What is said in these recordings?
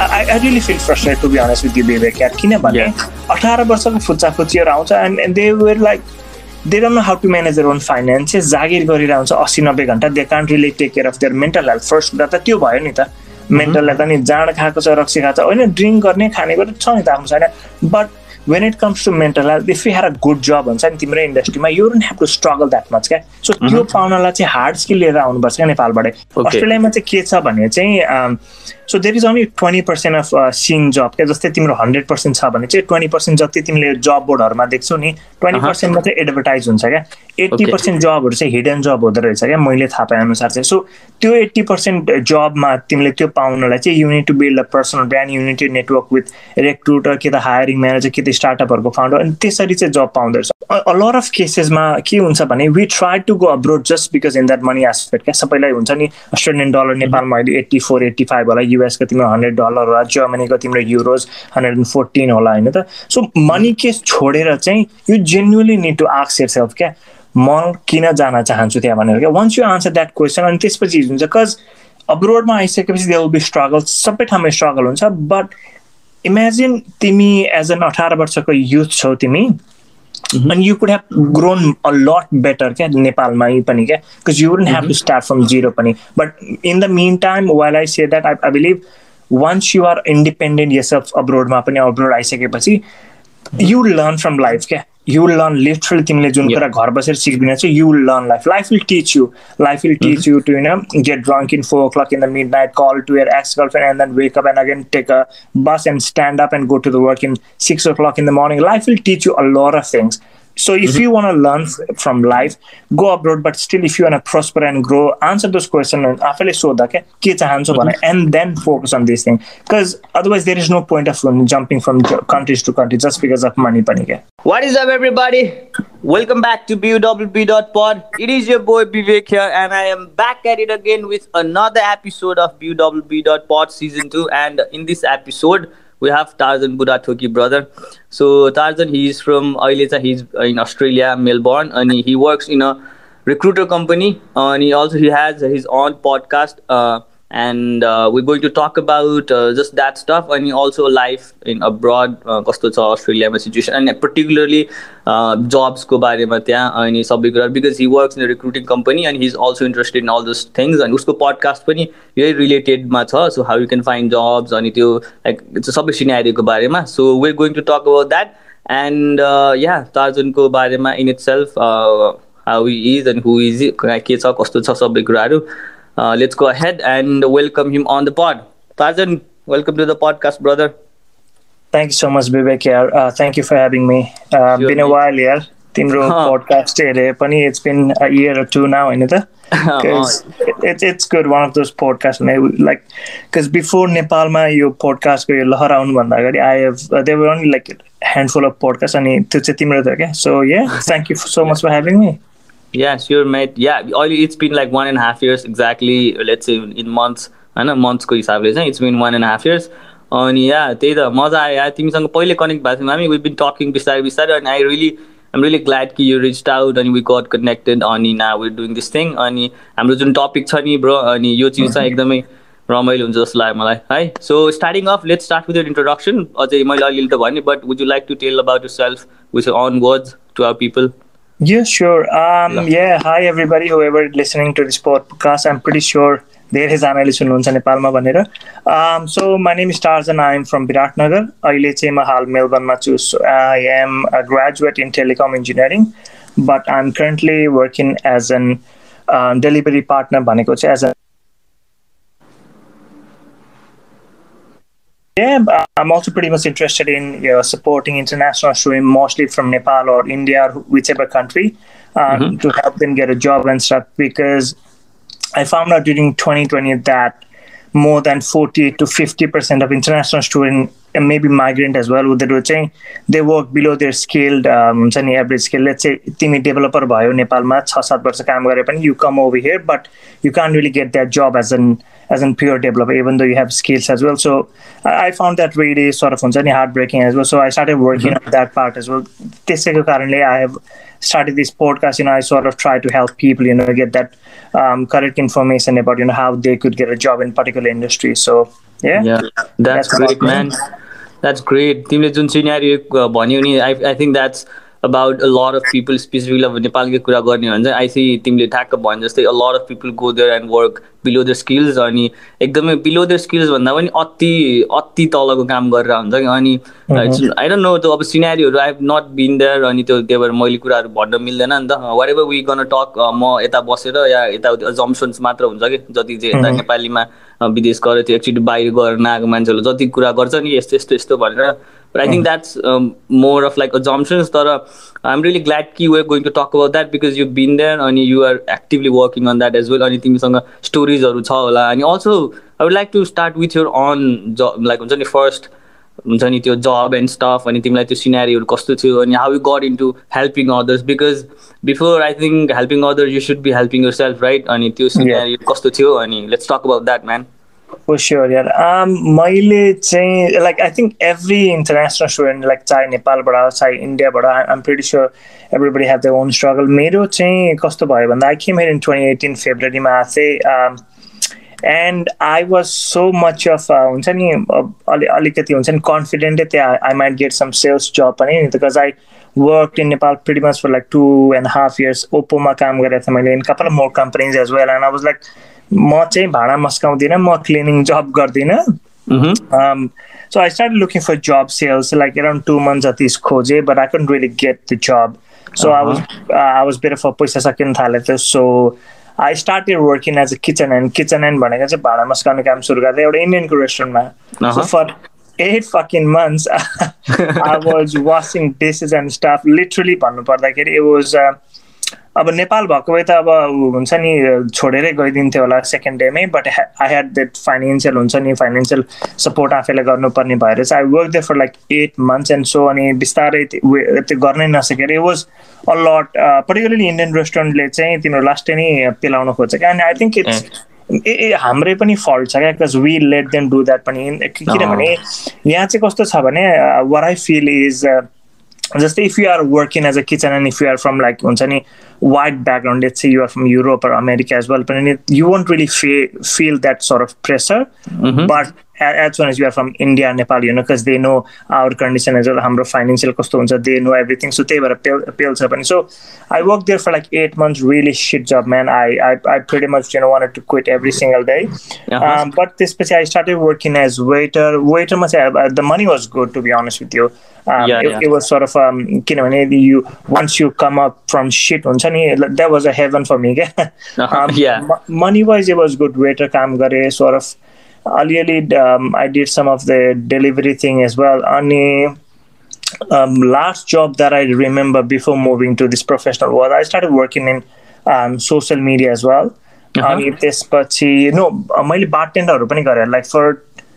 I, I really feel frustrated to be honest with you, Vivek. यार किनभने अठार वर्षको फुच्चा फुच्चीहरू आउँछ and they were like they don't know how to manage own finances जागिर गरिरहेको हुन्छ अस्सी नब्बे घन्टा. They can't really take care of their mental health first कुरा त त्यो भयो नि त. मेन्टल हेल्थ अनि जाँड खाएको छ रक्सी खाएको छ होइन ड्रिङ्क गर्ने खानेको त छ नि त आफ्नो छैन. But when it comes to mental health if you had a good job हुन्छ नि तिम्रो इन्डस्ट्रीमा you don't have to struggle that much क्या सो त्यो पाउनलाई चाहिँ हार्ड स्किल लिएर आउनुपर्छ क्या नेपालबाटै। अस्ट्रेलियामा चाहिँ के छ भने चाहिँ so there is only twenty percent of seen job क्या जस्तै तिम्रो हन्ड्रेड पर्सेन्ट छ भने चाहिँ ट्वेन्टी पर्सेन्ट जति तिमीले जब बोर्डहरूमा देख्छौ नि ट्वेन्टी पर्सेन्ट मात्रै एडभर्टाइज हुन्छ क्या। एट्टी पर्सेन्ट जबहरू चाहिँ हिडन जब हुँदो रहेछ क्या मैले थाहा पाए अनुसार चाहिँ। सो त्यो एट्टी पर्सेन्ट जबमा तिमीले त्यो पाउनलाई चाहिँ you need to build a personal brand you need to network with recruiter कि त हायरिङ म्यानेजर कि त स्टार्टअपहरूको फाउन्डर अनि त्यसरी चाहिँ जब पाउँदो रहेछ अलर अफ केसेसमा के हुन्छ भने we try to go abroad just because in that money aspect क्या। सबैलाई हुन्छ नि अस्ट्रेलियन डलर नेपालमा अहिले एट्टी फोर एट्टी फाइभ होला युएसको तिम्रो हन्ड्रेड डलर होला जर्मनीको तिम्रो युरोज हन्ड्रेड एन्ड फोर्टिन होला होइन त? सो मनी केस छोडेर चाहिँ यु जेन्युली निड टु आक्स यर सेल्फ क्या म किन जान चाहन्छु त्यहाँ भनेर क्या? Once you answer that question अनि त्यसपछि हुन्छ बिकज अब्रोडमा आइसकेपछि दे विल बी स्ट्रगल सबै ठाउँमा स्ट्रगल हुन्छ बट इमेजिन तिमी एज एन अठार वर्षको युथ छौ तिमी अनि you could have grown a lot better क्या नेपालमै पनि क्या because you wouldn't have to start from zero पनि but in the meantime while I say that I I believe once you are independent यसअफ अब्रोडमा पनि अब्रोड आइसकेपछि you learn from life क्या you will learn literally तिमीले जुन कुरा घर बसेर सिक्दैन चाहिँ you will learn life life will teach you life will teach you to you get drunk in four o'clock in the midnight call to your ex girlfriend and then wake up and again take a bus and stand up and go to the work in six o'clock in the morning life will teach you a lot of things So if mm-hmm. you want to learn from life, go abroad. But still, if you want to prosper and grow, answer those questions and after so that and then focus on these things. Because otherwise, there is no point of jumping from countries to countries just because of money. What is up, everybody? Welcome back to BUWB.pod. It is your boy Vivek here, and I am back at it again with another episode of BUWB.pod season 2. And in this episode, we have Tarzan Budathoki brother. So Tarzan, he's from Aileta, he's in Australia, Melbourne, and he works in a recruiter company. Uh, and he also he has his own podcast. Uh, we're going to talk about uh, just that stuff and also life in abroad कस्तो छ अस्ट्रेलियामा situation अनि particularly जब्सको बारेमा त्यहाँ अनि सबै कुरा because he works in recruiting company and he is also interested in all these things अनि उसको पडकास्ट पनि यही रिलेटेडमा छ so how you can find jobs अनि त्यो लाइक सबै सिनेरियोको बारेमा. So we're going to talk about that and yeah तार्जनको बारेमा in itself how is and who is के छ कस्तो छ सबै कुराहरू. Uh, let's go ahead and welcome him on the pod. Tarzan, welcome to the podcast, brother. Thank you so much, Vivek. Uh, thank you for having me. Uh, sure, been a while, yeah. तिम्रो podcast हेरेँ पनि it's been a year two now होइन त it's it's good one of those podcast like because before नेपालमा यो पोडकास्टको यो लहर आउनुभन्दा अगाडि I have they were only like handful of podcast अनि त्यो चाहिँ तिम्रो थियो क्या so yeah thank you so much for having me Yeah, sure, mate. Yeah, been like one and a half years exactly. Let's say in months. होइन मन्थ्सको हिसाबले चाहिँ it's been one and half years अनि yeah त्यही त मजा आयो या तिमीसँग पहिले कनेक्ट भएको थियौँ हामी विथ बिन टकिङ बिस्तारै बिस्तारै अनि I really um really glad कि यु रिच आउट अनि वी गट कनेक्टेड अनि ना वी डुइङ दिस थिङ अनि हाम्रो जुन टपिक छ नि ब्रो अनि यो चिज चाहिँ एकदमै रमाइलो हुन्छ जस्तो लाग्यो मलाई है so starting off let start with your introduction अझै मैले अलिअलि त भने but would you like to tell about yourself with on words to our people Yeah, sure. Um, yeah, hi everybody, whoever listening to this podcast. I'm pretty sure there is analyst हुनुहुन्छ नेपालमा भनेर so my name stars and I am from Biratnagar अहिले चाहिँ म हाल मेलबर्नमा छु I am a graduate in telecom engineering but I am currently working as an delivery partner भनेको चाहिँ as a Yeah, I'm also pretty much interested in you know, supporting international students, mostly from Nepal or India or whichever country, um, mm-hmm. to help them get a job and stuff. Because I found out during 2020 that more than 40 to 50 percent of international students and maybe migrant as well with the chain they work below their skilled um average skill let's say timi developer भयो नेपालमा 6 7 वर्ष काम गरे पनि you come over here but you can't really get that job as an as a pure developer, even though you have skills as well. So I found that really sort of heartbreaking as well. So I started working mm-hmm. on that part as well. त्यसैको कारणले I have started this podcast, you know, I sort of try to help people, you know, get that um, correct information about, you know, how they could get a job in particular industry. So, yeah. Yeah, that's, That's great, about me. man. That's great. तिमीले जुन scenario भन्यौ नि I I think that's about a lot of people specifically अब नेपालकै कुरा गर्ने हो भने चाहिँ आई सी तिमीले ठ्याक्क भने जस्तै a lot of people go there and work below the skills अनि एकदमै बिलो द स्किल्स भन्दा पनि अति अति तलको काम गरेर हुन्छ कि अनि आई डोन्ट नो त्यो अब सिनेरीहरू I have not been there अनि त्यो त्यही भएर मैले कुराहरू भन्न मिल्दैन नि त। Whatever we gonna talk म यता बसेर या यताउति जम्सन्स मात्र हुन्छ कि? जति चाहिँ यता नेपालीमा विदेश गएर त्यो एकचोटि बाहिर गएर नआएको मान्छेहरूले जति कुरा गर्छ नि यस्तो यस्तो यस्तो भनेर but I think that's more of like a जम्सन्स तर आइम रियली ग्ल्याड कि we're going to talk about that because you been there अनि you are actively working on that as well अनि तिमीसँग स्टोरिजहरू छ होला अनि also I would like to start with your own job like हुन्छ नि फर्स्ट हुन्छ नि त्यो जब एन्ड स्टफ अनि तिमीलाई त्यो सिनेरीहरू कस्तो थियो अनि how you got into helping others because before I think helping others you should be helping yourself right अनि त्यो सिनेरी कस्तो थियो अनि let's talk about that man Yeah. Um, मैले चाहिँ like I think every international student like चाहे नेपालबाट चाहे इन्डियाबाट I'm pretty sure everybody have their own struggle. मेरो चाहिँ कस्तो भयो भन्दा I came here in 2018 फेब्रुअरीमा आएको um, I was so much of uh, हुन्छ नि अलि अलिकति हुन्छ नि कन्फिडेन्टै त्यहाँ I might get some sales job पनि worked in Nepal pretty much for like two and a half years. ओप्पोमा काम गरेको थिएँ मैले couple of more companies as well and I was like म चाहिँ भाँडा मस्काउँदिनँ म क्लिनिङ जब गर्दिनँ। So I start looking for job sales like around two month जति खोजे but I can't really get the job so I was I was bare for पैसा सकिनु थाले त्यो so I start your work as a kitchen hand kitchen hand भनेको चाहिँ भाँडा मस्काउने काम सुरु गर्दै एउटा इन्डियनको रेस्टुरेन्टमा so for eight fuck months I was washing dishes and staff literally भन्नुपर्दाखेरि इट वाज अब नेपाल भएको भए त अब हुन्छ नि छोडेरै गइदिन्थ्यो होला second डेमै but I had that financial हुन्छ नि फाइनेन्सियल सपोर्ट आफैलाई गर्नुपर्ने भएर चाहिँ I work there for like eight months and so अनि बिस्तारै त्यो गर्नै नसकेर it was a lot particularly Indian रेस्टुरेन्टले चाहिँ तिनीहरू लास्टै नै पिलाउन खोज्छ क्या अनि I think it's uh uh हाम्रै पनि फल्ट छ क्या because we let them do that पनि। किनभने यहाँ चाहिँ कस्तो छ भने वर आई फिल इज जस्तै if you are working as a kitchen hand if you are from like हुन्छ नि white background let's you are from Europe or America as well पनि यु वन्ट रियली फे फिल द्याट सort of pressure but as you are from India, Nepal, you know, because they know our condition as well, हाम्रो financial कस्तो हुन्छ, they know everything, so त्यही भएर पेल पेल छ पनि. So I worked there for like eight months, really shit job, man. I I, I pretty much, you know, wanted to quit every single day. Uh-huh. Um, but त्यसपछि I started working as waiter. Waiter मा चाहिँ uh, the money was good, to be honest with you. Um, Yeah, it, yeah. it was sort of um, किनभने you once you come up from shit हुन्छ नि that was a heaven for me क्या Uh-huh, um, money wise it was good waiter काम गरे sort of um, I did some of the delivery thing as well अनि um, last job that I remember before moving to this professional was I started working in um, social media as well Uh-huh. अनि त्यसपछि no मैले बारटेन्डरहरू पनि गरेँ like for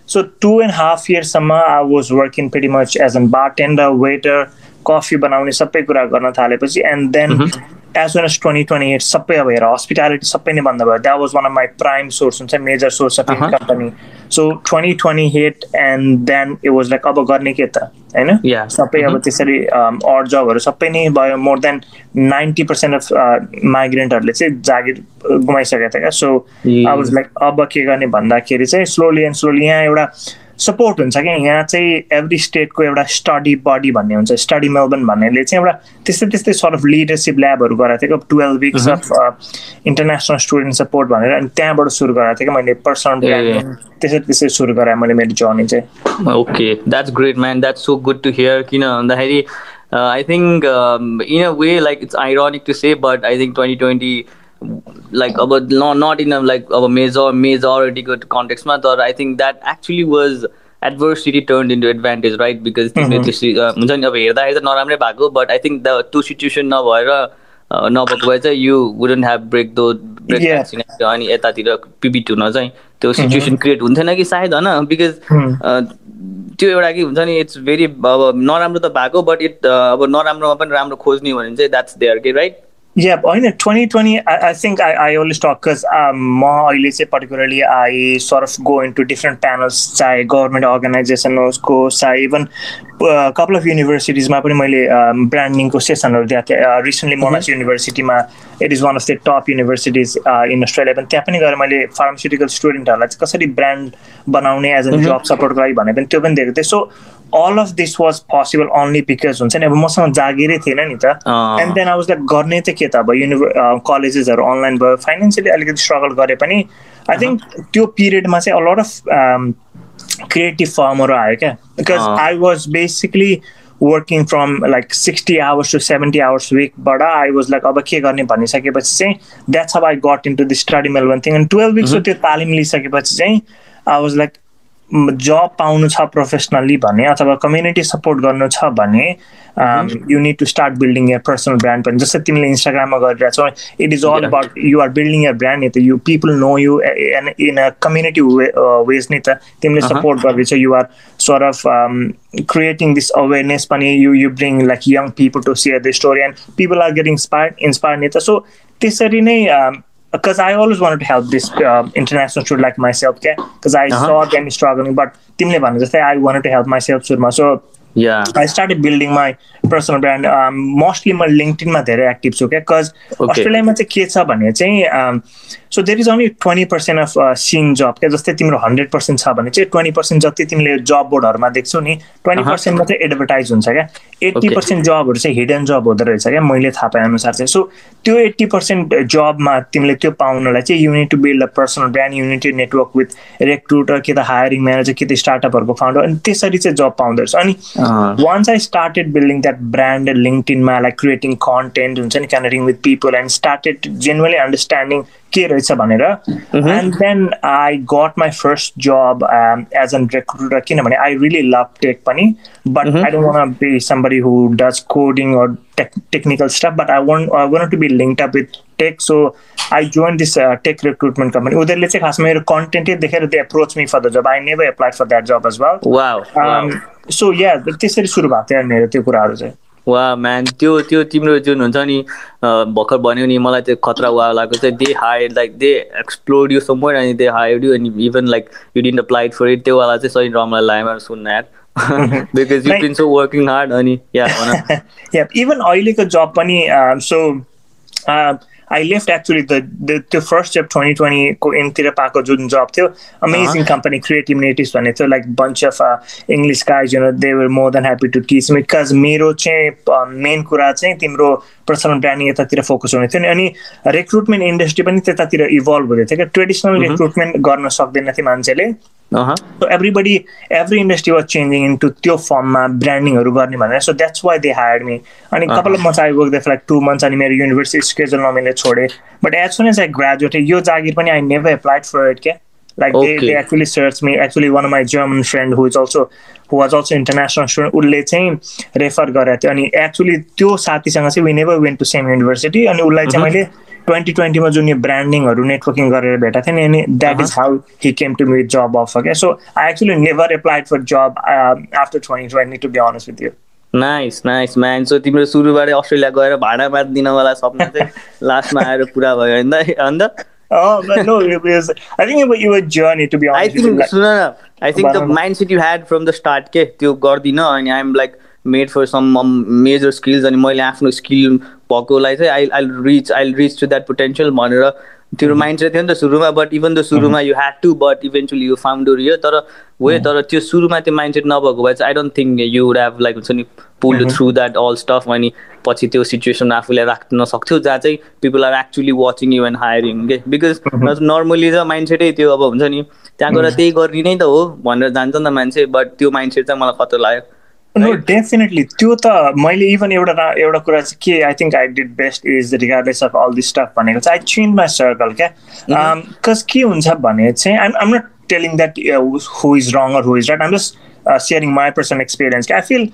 so two and half इयर्ससम्म I was working pretty much as an bartender waiter coffee बनाउने सबै कुरा गर्न थालेपछि and then as well as twenty twenty eight सबै अब हेर हस्पिटालिटी सबै नै बन्द भयो। That was one of my prime source हुन्छ major source of Uh-huh. Income पनि so twenty twenty eight and then it was like अब गर्ने के त होइन. सबै अब त्यसरी अड जबहरू सबै नै भयो। More than ninety percent of माइग्रेन्टहरूले चाहिँ जागिर गुमाइसकेको थियो क्या सो वाज लाइक अब के गर्ने भन्दाखेरि चाहिँ स्लोली एन्ड स्लोली यहाँ एउटा सपोर्ट हुन्छ क्या यहाँ चाहिँ एभ्री स्टेटको एउटा स्टडी बडी भन्ने हुन्छ। स्टडी मेलबर्न भन्नेले चाहिँ एउटा त्यस्तै त्यस्तै सर्ट अफ लिडरसिप ल्याबहरू गराएको थियो। Twelve weeks of international student support भनेर अनि त्यहाँबाट सुरु गराएको थियो कि मैले पर्सनल त्यसरी त्यसरी सुरु गराएँ मैले मेरो जर्नी चाहिँ। Okay that's great man that's so good to hear किन भन्दाखेरि I think in a way like it's ironic to say but I think twenty twenty like अब नट इन लाइक अब मेजर मेजोरिटीको कन्टेक्समा तर I think that actually was adversity turn into advantage right because तिमीले uh, हुन्छ नि अब हेर्दाखेरि त नराम्रै भएको but I think the to situation नभएर नभएको भए चाहिँ you wouldn't have break though break. अनि यतातिर पिबिट हुन चाहिँ त्यो सिचुएसन क्रिएट हुन्थेन कि सायद होइन? बिकज त्यो एउटा के हुन्छ नि इट्स भेरी अब नराम्रो त भएको बट इट अब नराम्रोमा पनि राम्रो खोज्ने भने चाहिँ द्याट्स देयर के राइट या होइन twenty twenty I think I I only stuck cause म अहिले चाहिँ particularly I sort of go into different panels चाहे गभर्मेन्ट अर्गनाइजेसन होस् चाहे इभन कपाल अफ युनिभर्सिटिजमा पनि मैले ब्रान्डिङको सेसनहरू दिएको थिएँ। रिसेन्टली मोनास युनिभर्सिटीमा it is one of the top universities in Australia पनि त्यहाँ पनि गएर मैले फार्मास्युटिकल स्टुडेन्टहरूलाई चाहिँ कसरी ब्रान्ड बनाउने एज अ जब सपोर्टको लागि भने पनि त्यो पनि दिएको थिएँ। So all of this was possible only because हुन्छ नि अब मसँग जागिरै थिएन नि त. And then I was like गर्ने चाहिँ के त? अब युनिभर् कलेजेसहरू अनलाइन भयो फाइनेन्सियली अलिकति स्ट्रगल गरे पनि आई थिङ्क त्यो पिरियडमा चाहिँ अलट अफ क्रिएटिभ फर्महरू आयो क्या. Because I was basically working from like sixty hours to seventy hours विकबाट I was like अब के गर्ने भनिसकेपछि चाहिँ द्याट्स अब I got into the study mail thing and twelve विक्सको त्यो तालिम लिइसकेपछि चाहिँ आई वाज लाइक जब पाउनु छ प्रोफेसनली भने अथवा कम्युनिटी सपोर्ट गर्नु छ भने you need to start building your personal brand पनि। जस्तै तिमीले इन्स्टाग्राममा गरिरहेछौ it is all about you are building your brand त you people know you and in a community ways नि त तिमीले सपोर्ट गर्दैछ you are sort of creating this awareness पनि you you bring like young people to share the story and people are getting inspire inspire नि त। So त्यसरी नै because I always wanted to help this uh, international student like myself, okay? Because I uh-huh. saw them struggling, but I wanted to help myself, Surma. So yeah, I started building my personal brand. Um, mostly my LinkedIn ma धेरै active छु क्या because अस्ट्रेलियामा चाहिँ के छ भने चाहिँ so there is only twenty percent of sing job क्या जस्तै तिम्रो हन्ड्रेड पर्सेन्ट छ भने चाहिँ ट्वेन्टी पर्सेन्ट जति तिमीले जब बोर्डहरूमा देख्छौ नि ट्वेन्टी पर्सेन्ट मात्रै एडभर्टाइज हुन्छ क्या। एट्टी पर्सेन्ट जबहरू चाहिँ हिडन जब हुँदो रहेछ क्या मैले थाहा पाए अनुसार चाहिँ। सो त्यो एट्टी पर्सेन्ट जबमा तिमीले त्यो पाउनलाई चाहिँ you need to build a personal brand you need to network with recruiter कि त हायरिङ म्यानेजर कि त स्टार्टअपहरूको फाउन्डर अनि त्यसरी चाहिँ जब पाउँदो रहेछ अनि once I started building that brand लिङ्कटिनमा like creating content हुन्छ नि connecting with people and started genuinely understanding के रहेछ भनेर and then I got my first job as an recruiter किनभने आई रियली लभ टेक पनि but I don't want be somebody who does coding or technical stuff but I want I want to be linked up with tech so I join this tech recruitment company उनीहरूले चाहिँ खासमा मेरो कन्टेन्टै देखेर they approach me for the job I never applied for that job as well so yeah त्यसरी सुरु भएको थियो मेरो त्यो कुराहरू चाहिँ वा म्यान त्यो त्यो तिम्रो जुन हुन्छ नि भर्खर भन्यो नि मलाई त्यो खतरा वा लागेको चाहिँ they hire like they explore you summer अनि दे हायर यु अनि even like you didn't applied for it त्यो वाला चाहिँ सही रमलाई लाग्यो सुन्न यार। Because you been so working hard अनि या इभन अहिलेको जब पनि so I left actually the त्यो फर्स्ट जब ट्वेन्टी ट्वेन्टीको एन्डतिर पाएको जुन जब थियो अमेजिङ कम्पनी क्रिएटिभ नेटिभ्स भन्ने थियो like bunch of English guys you know they were more than happy to teach because मेरो चाहिँ मेन कुरा चाहिँ तिम्रो पर्सनल ब्रान्डिङ यतातिर फोकस हुने थियो अनि रिक्रुटमेन्ट इन्डस्ट्री पनि त्यतातिर इभल्भ हुँदै थियो क्या ट्रेडिसनल रिक्रुटमेन्ट गर्न सक्दैन थियो मान्छेले so everybody every industry was changing in to त्यो फर्ममा ब्रान्डिङहरू गर्ने भनेर so that's why they hire me अनि कपाल म चाहिँ वर्क लाइक टु मन्थ्स अनि मेरो युनिभर्सिटी स्केजल नमिले छोडेँ but as soon as I graduate यो जागिर पनि I never applied for it क्या like they they actually search me actually one my German friend who is also who was also international student उसले चाहिँ refer गरेको थियो अनि actually त्यो साथीसँग चाहिँ we never went to same university अनि उसलाई चाहिँ मैले ट्वेन्टी ट्वेन्टीमा जुन यो ब्रान्डिङहरू नेटवर्किङ गरेर भेटेको थिएँ नि अनि that is how he came to meet job offer क्या so I actually never applied for job after twenty twenty to be honest with you nice nice man so तिम्रो सुरुबाटै अस्ट्रेलिया गएर भाडा दिनवाला सपना चाहिँ लास्टमा आएर पुरा भयो होइन? अन्त? Oh, but no, it was. I think it was your journey to be honest. I think, like, सुन न, I think the mindset you had from the start के? त्यो गर्दिन अनि I'm like made for some major skills अनि मैले आफ्नो skill भएकोलाई चाहिँ I I reach I reach to that potential भनेर त्यो माइन्ड चाहिँ थियो नि त सुरुमा बट इभन द सुरुमा you had to but eventually you found your तर वे mm-hmm. तर त्यो सुरुमा त्यो माइन्ड सेट नभएको भए चाहिँ I don't think you would have like हुन्छ नि pull through that all stuff अनि पछि त्यो सिचुएसन आफूले राख्न सक्थ्यो जहाँ चाहिँ people are actually watching you and hiring के बिकज नर्मली त माइन्ड सेटै त्यो अब हुन्छ नि त्यहाँ गएर mm-hmm. त्यही गर्ने नै त हो भनेर जान्छ नि त मान्छे बट त्यो माइन्ड सेट चाहिँ मलाई खतरा लाग्यो। नो डेफिनेटली त्यो त मैले इभन एउटा एउटा कुरा चाहिँ के I think I did best is regardless of all this stuff भनेको चाहिँ आई चेन्ज माई सर्कल क्या कस के हुन्छ भने चाहिँ I'm am not telling that who is wrong or who is right am just sharing my personal experience I feel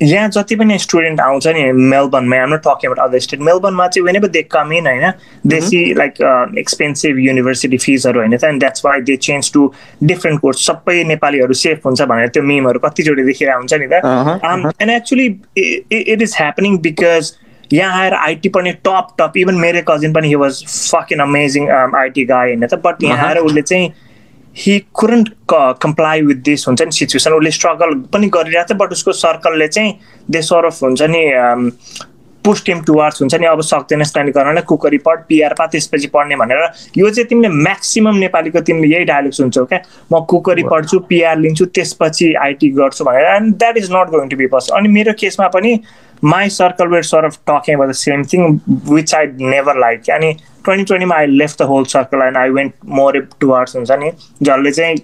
यहाँ जति पनि स्टुडेन्ट आउँछ नि मेलबर्नमा हाम्रो टकिङ अबाउट अदर स्टेट मेलबर्नमा चाहिँ whenever they come in होइन they see like expensive university फिजहरू होइन त and that's why they change to different course सबै नेपालीहरू सेफ हुन्छ भनेर त्यो मिमहरू कतिचोटि देखेर हुन्छ नि त। And actually it is happening because यहाँ आएर आइटी पनि टप टप इभन मेरो कजिन पनि he was fucking amazing IT guy होइन त बट यहाँ आएर उसले चाहिँ he couldn't comply with this हुन्छ नि सिचुएसन उसले स्ट्रगल पनि गरिरहेको थियो बट उसको सर्कलले चाहिँ दे सरफ हुन्छ नि पुस्ट टिम टुवार्ड्स हुन्छ नि अब सक्दैन स्ट्यान्ड गर्न कुकरी पढ पिआर पा त्यसपछि पढ्ने भनेर। यो चाहिँ तिमीले म्याक्सिमम् नेपालीको तिमीले यही डायलग सुन्छौ क्या म कुकरी पढ्छु पिआर लिन्छु त्यसपछि आइटी गर्छु भनेर। And that is not going to be pass अनि मेरो केसमा पनि my circle were sort of talking अब the same thing which I never like अनि twenty ट्वेन्टीमा I left the whole circle and I went more towards हुन्छ नि जसले चाहिँ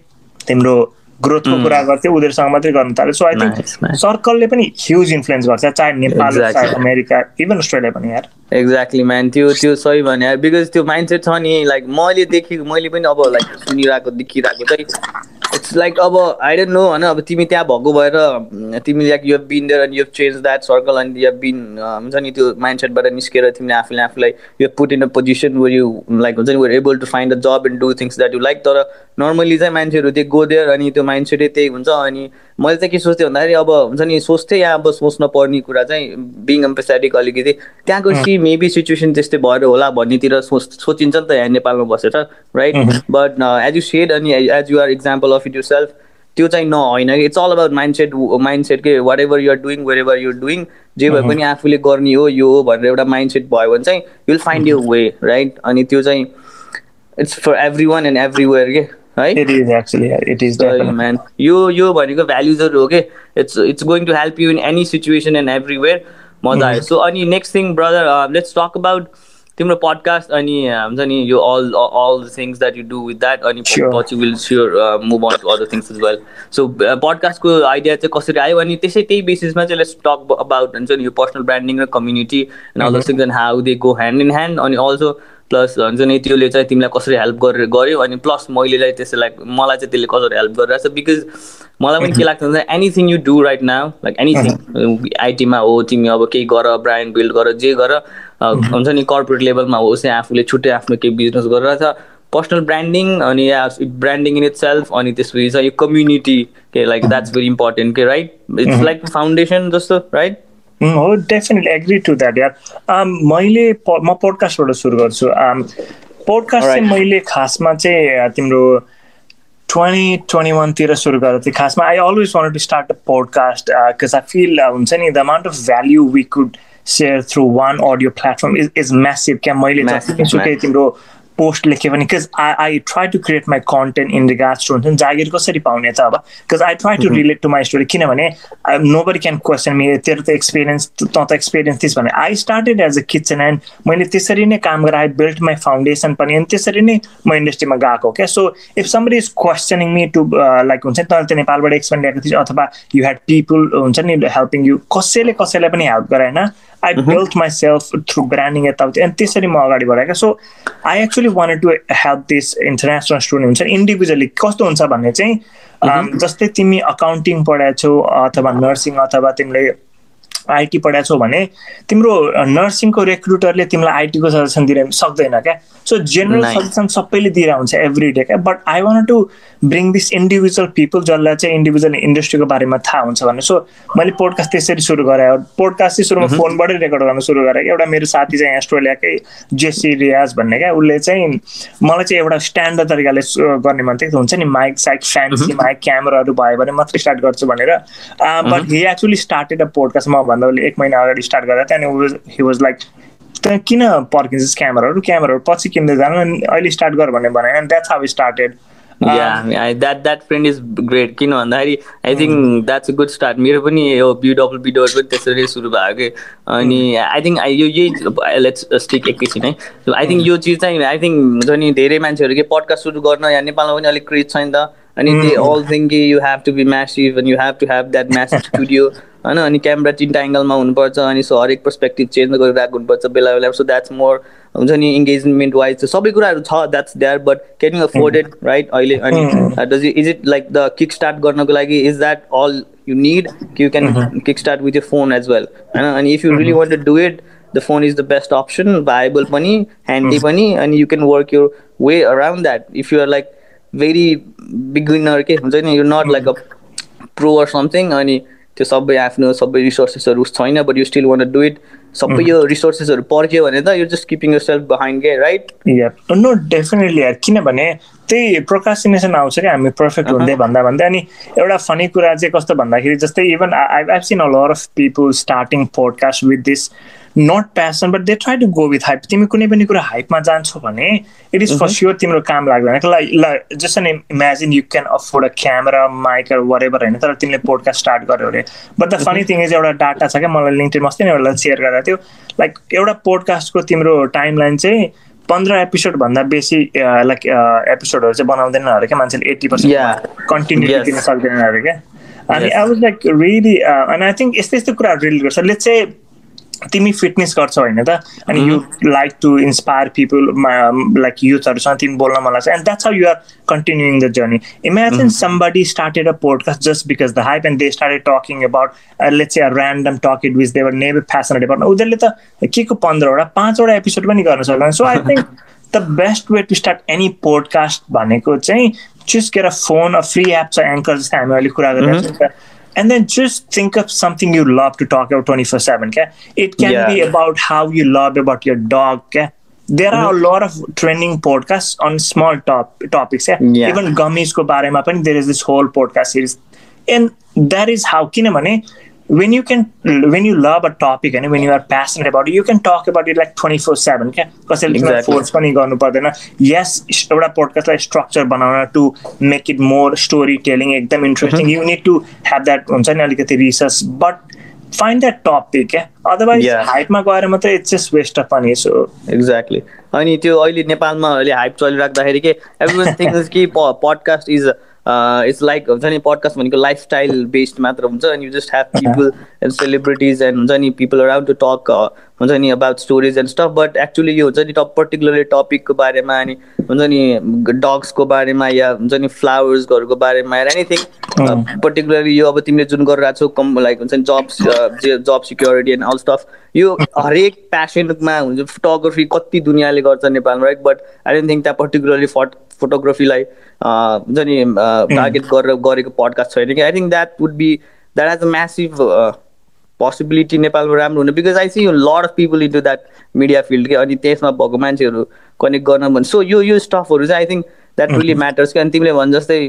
तिम्रो ग्रोथको कुरा गर्थ्यो उनीहरूसँग मात्रै गर्नु थाल्यो सो आई थिङ्क सर्कलले पनि ह्युज इन्फ्लुएन्स गर्छ चाहे नेपाल चाहे अमेरिका इभन अस्ट्रेलिया पनि यार। एक्ज्याक्टली म्यान त्यो त्यो सही भने बिकज त्यो माइन्डसेट छ नि लाइक मैले देखेको मैले पनि अब लाइक सुनिरहेको देखिरहेको चाहिँ इट्स लाइक अब आई डोन्ट नो होइन अब तिमी त्यहाँ भएको भएर तिमी like you been there and you change that circle and you been हुन्छ नि त्यो माइन्डसेटबाट निस्केर तिमीले आफूले आफूलाई you put in a position where you like हुन्छ नि were able to find the job and do things that you like तर नर्मली चाहिँ मान्छेहरू त्यो गो देयर अनि त्यो माइन्डसेटै त्यही हुन्छ अनि मैले चाहिँ के सोच्थेँ भन्दाखेरि अब हुन्छ नि सोच्थेँ यहाँ अब सोच्न पर्ने कुरा चाहिँ बिङ एम्पेसेटिक अलिकति। त्यहाँको सी मेबी सिचुएसन त्यस्तै भएर होला भन्नेतिर सोच सोचिन्छ नि त यहाँ नेपालमा बसेर right but as you said अनि as you are example of it yourself त्यो चाहिँ न होइन कि। It's all about mindset mindset के? Whatever you're doing wherever you're doing जे भए पनि आफूले गर्ने हो यो हो भनेर एउटा माइन्ड सेट भयो भने चाहिँ you'll find your way right अनि त्यो चाहिँ it's for everyone and everywhere के? है? म्यान यो यो भनेको भ्याल्युजहरू हो कि it's it's going to help you in any situation and everywhere मजा आयो। सो अनि next thing brother let's talk about तिम्रो पडकास्ट अनि हुन्छ नि यो all all the things that you do with that अनि पछि will sure move on to other things is well so पडकास्टको idea चाहिँ कसरी आयो? अनि त्यसै त्यही बेसिसमा चाहिँ लेट्स टक अबाउट हुन्छ नि यो पर्सनल ब्रान्डिङ र community and all things and how they go hand in hand अनि अल्सो प्लस हुन्छ नि त्यसले चाहिँ तिमीलाई कसरी हेल्प गरेर गऱ्यो अनि प्लस मैले चाहिँ त्यसलाई मलाई चाहिँ त्यसले कसरी हेल्प गरिरहेछ बिकज मलाई पनि के लाग्छ भने anything you do right now like anything आइटीमा हो तिमी अब केही गर ब्रान्ड बिल्ड गर जे गर हुन्छ नि कर्पोरेट लेभलमा होस् या आफूले छुट्टै आफ्नो केही बिजनेस गरिरहेछ। पर्सनल ब्रान्डिङ अनि ब्रान्डिङ इन इट सेल्फ अनि त्यसपछि चाहिँ यो कम्युनिटी के लाइक द्याट्स भेरी इम्पोर्टेन्ट के राइट इट्स लाइक फाउन्डेसन जस्तो राइट हो डेफिनेटली एग्री टु द्याट यार मैले म पोडकास्टबाट सुरु गर्छु। पोडकास्ट चाहिँ मैले खासमा चाहिँ तिम्रो ट्वेन्टी ट्वेन्टी वानतिर सुरु गरेको थिएँ। खासमा I always want to start a podcast because I feel हुन्छ नि the amount of value we could share through one audio platform is is massive क्या? मैले जतिसुकै तिम्रो पोस्ट लेखेँ भने because I I try to create my content in regards to हुन्छ नि जागिर कसरी पाउने त अब? Because I try to relate to my story किनभने nobody can question me तेरो त एक्सपिरियन्स त त एक्सपिरियन्स थिस् भने I started as a kitchen and मैले त्यसरी नै काम गरेर आई बिल्ड माई फाउन्डेसन पनि अनि त्यसरी नै म इन्डस्ट्रीमा गएको क्या so if somebody is questioning me to like हुन्छ नि तैँले त नेपालबाट एक्सपेन्ड गरेको थिएँ अथवा यु हेड पिपुल हुन्छ नि हेल्पिङ यु कसैले कसैलाई पनि help गराएन I built myself through branding यताउति अनि त्यसरी म अगाडि बढाएँ so I actually want to help this international student हुन्छ इन्डिभिजुअली कस्तो हुन्छ भन्ने चाहिँ जस्तै तिमी अकाउन्टिङ पढाएको अथवा नर्सिङ अथवा तिमीले आइटी पढाएको छौ भने तिम्रो नर्सिङको रेक्रुटरले तिमीलाई आइटीको सजेसन दिन सक्दैन क्या? सो जेनरल सजेसन सबैले दिएर हुन्छ एभ्री डे क्या? But I want to bring this individual people जसलाई चाहिँ इन्डिभिजुअल इन्डस्ट्रीको बारेमा थाहा हुन्छ भने सो मैले पोडकास्ट त्यसरी सुरु गरेँ पोडकास्ट चाहिँ सुरुमा फोनबाटै रेकर्ड गर्न सुरु गरेँ। एउटा मेरो साथी चाहिँ अस्ट्रेलियाकै जेसी रियाज भन्ने क्या? उसले चाहिँ मलाई चाहिँ एउटा स्ट्यान्डर्ड तरिकाले गर्ने मन थियो हुन्छ नि माइक साइक फ्यान्सी माइक क्यामराहरू भयो भने मात्रै स्टार्ट गर्छु भनेर। But he actually started a podcast म भन्दा उसले एक महिना अगाडि स्टार्ट गर्दा त्यहाँदेखि हि वाज लाइक त्यहाँ किन पर्किन्छ क्यामराहरू क्यामराहरू पछि किन्दै जानु? अनि अहिले स्टार्ट गर भन्ने भने and that's how started that that friend is great किन भन्दाखेरि I think that's a good start मेरो पनि यो बिडब्लु बिडोर पनि त्यसरी सुरु भयो कि अनि आई थिङ्क यो यही लेट्स स्टिक एकैछिन है। आई थिङ्क यो चिज चाहिँ आई थिङ्क हुन्छ नि धेरै मान्छेहरू के पडकास्ट सुरु गर्न यहाँ नेपालमा पनि अलिक क्रेज छ नि। त अनि they all think you have to be massive and you have to have that massive studio होइन अनि क्यामेरा तिनवटा एङ्गलमा हुनुपर्छ अनि सो हरेक पर्सपेक्टिभ चेन्ज गरिरहेको हुनुपर्छ बेला बेला। सो द्याट्स मोर हुन्छ नि इङ्गेजमेन्ट वाइज सबै कुराहरू छ that's that but can you afford it right अहिले अनि does is it like the kick start गर्नको लागि is that all you need you can kick start with your phone as well होइन? अनि if you really want to do it the phone is the best option viable पनि handy पनि अनि you can work your way around that if you are like very beginner के हुन्छ नि? You not like a pro or something अनि त्यो सबै आफ्नो सबै रिसोर्सेसहरू छैन but you still want do it सबै यो रिसोर्सेसहरू पर्ख्यो भने त यो just keeping yourself behind के राइट नो डेफिनेटली यार किनभने त्यही प्रोकास्टिनेसन आउँछ क्या हामी पर्फेक्ट हुँदै भन्दा भन्दै अनि एउटा फनी कुरा चाहिँ कस्तो भन्दाखेरि जस्तै even I I seen a lot of people starting podcast with this not passion but they try to go with hype तिमी कुनै पनि कुरा हाइपमा जान्छौ भने इट इज फर स्योर तिम्रो काम लाग्दैन। ल ल just and imagine you can afford a camera mike whatever होइन? तर तिमीले पोडकास्ट स्टार्ट गर्यो अरे। But the funny thing is एउटा डाटा छ क्या मलाई लिङ्कटेनमा अस्ति नै एउटा सेयर गरेको थियो। लाइक एउटा पोडकास्टको तिम्रो टाइम लाइन चाहिँ पन्ध्र एपिसोडभन्दा बेसी लाइक एपिसोडहरू चाहिँ बनाउँदैन अरे क्या मान्छेले एट्टी पर्सेन्ट कन्टिन्यू दिन सक्दैन अरे क्या। अनि आई वाज लाइक रियली अनि आई थिङ्क यस्तो यस्तो कुराहरू रिलेट गर्छ। लेट चाहिँ तिमी फिटनेस गर्छौ होइन त? अनि you like to inspire people like युथहरूसँग तिमी बोल्न मन लाग्छ। And that's how you are continuing the journey imagine somebody started a podcast just because the hype and they started talking about let's a random talk it was they were never passionate about उनीहरूले त के को पन्ध्रवटा पाँचवटा episode पनि गर्न सक्दैन। So I think the best way to start any podcast भनेको चाहिँ choose care phone free app छ एङ्कर जस्तै हामी अहिले कुरा गरिरहेको छौँ and then just think of something you love to talk about 24 7 okay? it can yeah. be about how you love about your dog okay? there are mm-hmm. a lot of trending podcasts on small top topics yeah? yeah. even gummies ko barema there is this whole podcast series and that is how kinamane when you can when you love a topic and when you are passionate about it you can talk about it like 24 7 क्या कसैले force पनि गर्नु पर्दैन यस एउटा पोडकास्टलाई structure बनाउन to make it more story telling एकदम interesting you need to have that हुन्छ नि अलिकति research but find that topic क्या अदरवाइज हाइटमा गएर मात्रै it's just waste of money so exactly अनि त्यो अहिले नेपालमा अहिले हाइप चलिराख्दाखेरि के एभ्री थिङ्स कि पडकास्ट इज इट्स लाइक हुन्छ नि पडकास्ट भनेको लाइफस्टाइल बेस्ड मात्र हुन्छ अनि you just have people and celebrities and हुन्छ नि पिपल अराउन्ड टु टक हुन्छ नि about stories and stuff but actually यो हुन्छ नि टप पर्टिकुलरली टपिकको बारेमा अनि हुन्छ नि डग्सको बारेमा या हुन्छ नि फ्लावर्सहरूको बारेमा या एनिथिङ पर्टिकुलरली यो अब तिमीले जुन गरिरहेको छौ कम लाइक हुन्छ नि jobs job security and all stuff यो हरेक प्यासनमा हुन्छ फोटोग्राफी कति दुनियाँले गर्छ नेपालमा right but I don't think that particularly फट फोटोग्राफीलाई हुन्छ नि टार्गेट गरेर गरेको पडकास्ट छैन कि? I think that would be that has a massive possibility नेपालमा राम्रो हुने because I see lot of people into that media field कि अनि त्यसमा भएको मान्छेहरू कनेक्ट गर्न भने सो यो यो स्टफहरू चाहिँ I think that really matters कि अनि तिमीले भने जस्तै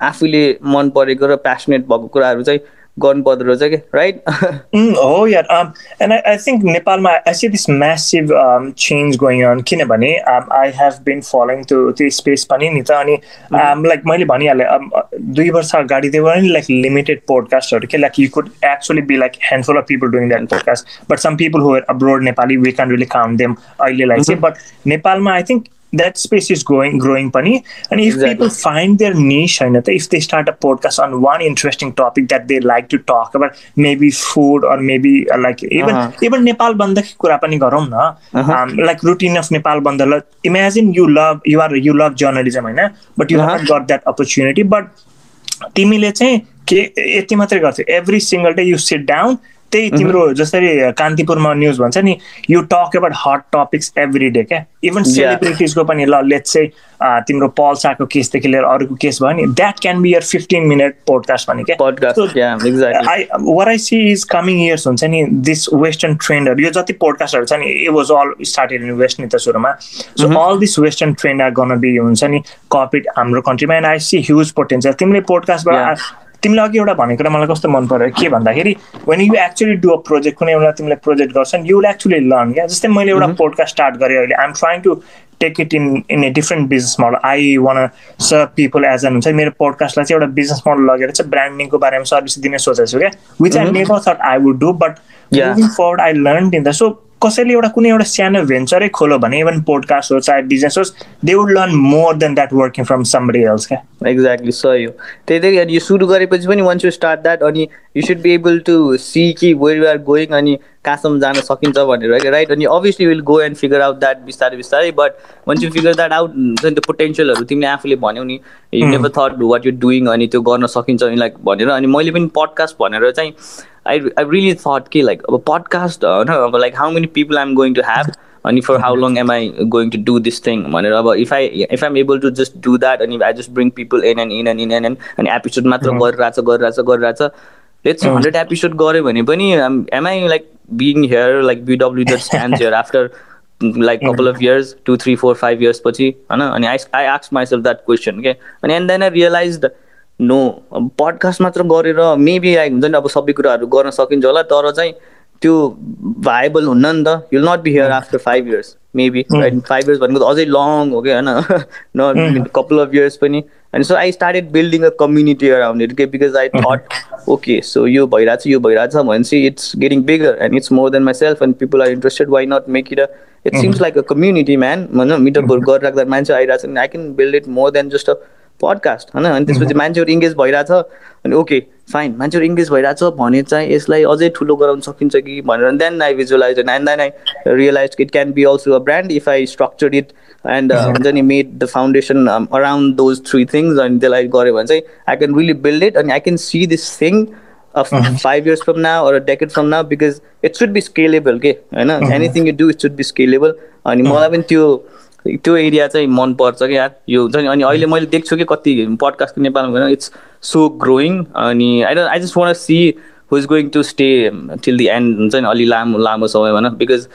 आफूले मन परेको र प्यासनेट भएको कुराहरू चाहिँ गर्नुपर्दो रहेछ कि राइट हो यार एन्ड आई आई थिङ्क नेपालमा I see this massive change going on किनभने आई हेभ बिन फलोइङ त्यो त्यो स्पेस पनि नि त अनि लाइक मैले भनिहालेँ दुई वर्ष अगाडि त्यो पनि लाइक लिमिटेड पोडकास्टहरू के like you could actually be like handful of people doing that podcast but some people who're abroad Nepali we can really count them अहिलेलाई चाहिँ बट नेपालमा I think that space is growing growing pani and if exactly. people find their niche if they start a podcast on one interesting topic that they like to talk about maybe food or maybe uh, like even uh-huh. even nepal banda kura pani garom na uh-huh. um, like routine of nepal banda imagine you love you are you love journalism होइन but you uh-huh. haven't got that opportunity but तिमीले चाहिँ के यति मात्रै गर्थ्यौ every single day you sit down त्यही तिम्रो जसरी कान्तिपुरमा न्युज भन्छ नि you talk about hot topics every day क्या? इभन सेलिब्रिटिजको पनि ल लेट चाहिँ तिम्रो पल्साको केसदेखि लिएर अरूको केस भयो नि that can be your fifteen minute podcast भने क्या? I were I see is coming years हुन्छ नि दिस वेस्टर्न ट्रेन्डहरू यो जति पोडकास्टहरू छ नि it was all started in west नि त सुरुमा. So all this western trend are gonna be हुन्छ नि कपिड हाम्रो कन्ट्रीमा and I see huge potential तिमीले पोडकास्टबाट तिमीले अघि एउटा भनेको कुरा मलाई कस्तो मन पऱ्यो के भन्दाखेरि when you actually do a project कुनै एउटा तिमीले प्रोजेक्ट गर्छन् यु विल एक्चुली लर्न क्या जस्तै मैले एउटा पोडकास्ट स्टार्ट गरेँ अहिले। I'm trying to take it in in a different business model I want serve people as an हुन्छ मेरो पोडकास्टलाई चाहिँ एउटा बिजनेस मोडल लगेर चाहिँ ब्रान्डिङको बारेमा सर्भिस दिने सोचेको छु क्या? Which I never thought I would do but moving forward I learn in the so कसैले एउटा कुनै एउटा सानो भेन्चरै खोलो भने इभन पोडकास्ट होस् चाहे बिजनेस होस् they would learn more than that working from somebody else क्या? एक्ज्याक्टली सही हो। त्यही त्यही अनि यो सुरु गरेपछि पनि वान्स यु स्टार्ट द्याट अनि you should be able to see कि वेयर यु आर गोइङ अनि कहाँसम्म जान सकिन्छ भनेर राइट अनि obviously will go and figure out that बिस्तारै बिस्तारै but once you figure that out हुन्छ नि त्यो पोटेन्सियलहरू तिमीले आफूले भन्यौ नि you never thought what you doing अनि त्यो गर्न सकिन्छ अनि लाइक भनेर अनि मैले पनि पडकास्ट भनेर चाहिँ I, I really thought कि like अब podcast होइन? अब like how many people I'm going to have अनि for how long am I going to do this thing भनेर अब if I if I'm able to just do that अनि I just bring people in and in and in and in अनि episode मात्र गरिरहेछ गरिरहेछ गरिरहेछ। Let's hundred episode गऱ्यो भने पनि am I like being here, like BW just stands here after like couple of years, two, three, four, five years होइन अनि I I asked myself that question okay अनि and then I realized no podcast मात्र गरेर maybe आइ हुन्छ नि अब सबै कुराहरू गर्न सकिन्छ होला तर चाहिँ त्यो भाइबल हुन्न नि त you'll not be here after five years maybe right five years भनेको अझै लङ हो कि होइन? न कपाल अफ इयर्स पनि. अनि so I started building a community around it के because I thought okay so यो भइरहेछ यो भइरहेछ भनेपछि it's getting bigger and it's more than myself and people are interested why not make it a it seems like a community man होइन मिटअपहरू गरिराख्दा मान्छे आइरहेको छ I can build it more than just a podcast होइन? अनि त्यसपछि मान्छेहरू इङ्गेज भइरहेछ अनि ओके फाइन मान्छेहरू इङ्गेज भइरहेछ भने चाहिँ यसलाई अझै ठुलो गराउन सकिन्छ कि भनेर then I visualize and then I realize it can be also a brand if I structure it and हुन्छ नि made the foundation around those three things अनि त्यसलाई गऱ्यो भने चाहिँ I can really build it अनि I can see this thing five years from now or decade from now because it should be scalable के होइन anything you do it should be scalable अनि मलाई पनि त्यो त्यो एरिया चाहिँ मनपर्छ कि यार यो हुन्छ नि अनि अहिले मैले देख्छु कि कति पडकास्टको नेपालमा इट्स सो ग्रोइङ अनि I don't I just want see who is going to stay till the end हुन्छ नि अलि लामो लामो समय भन because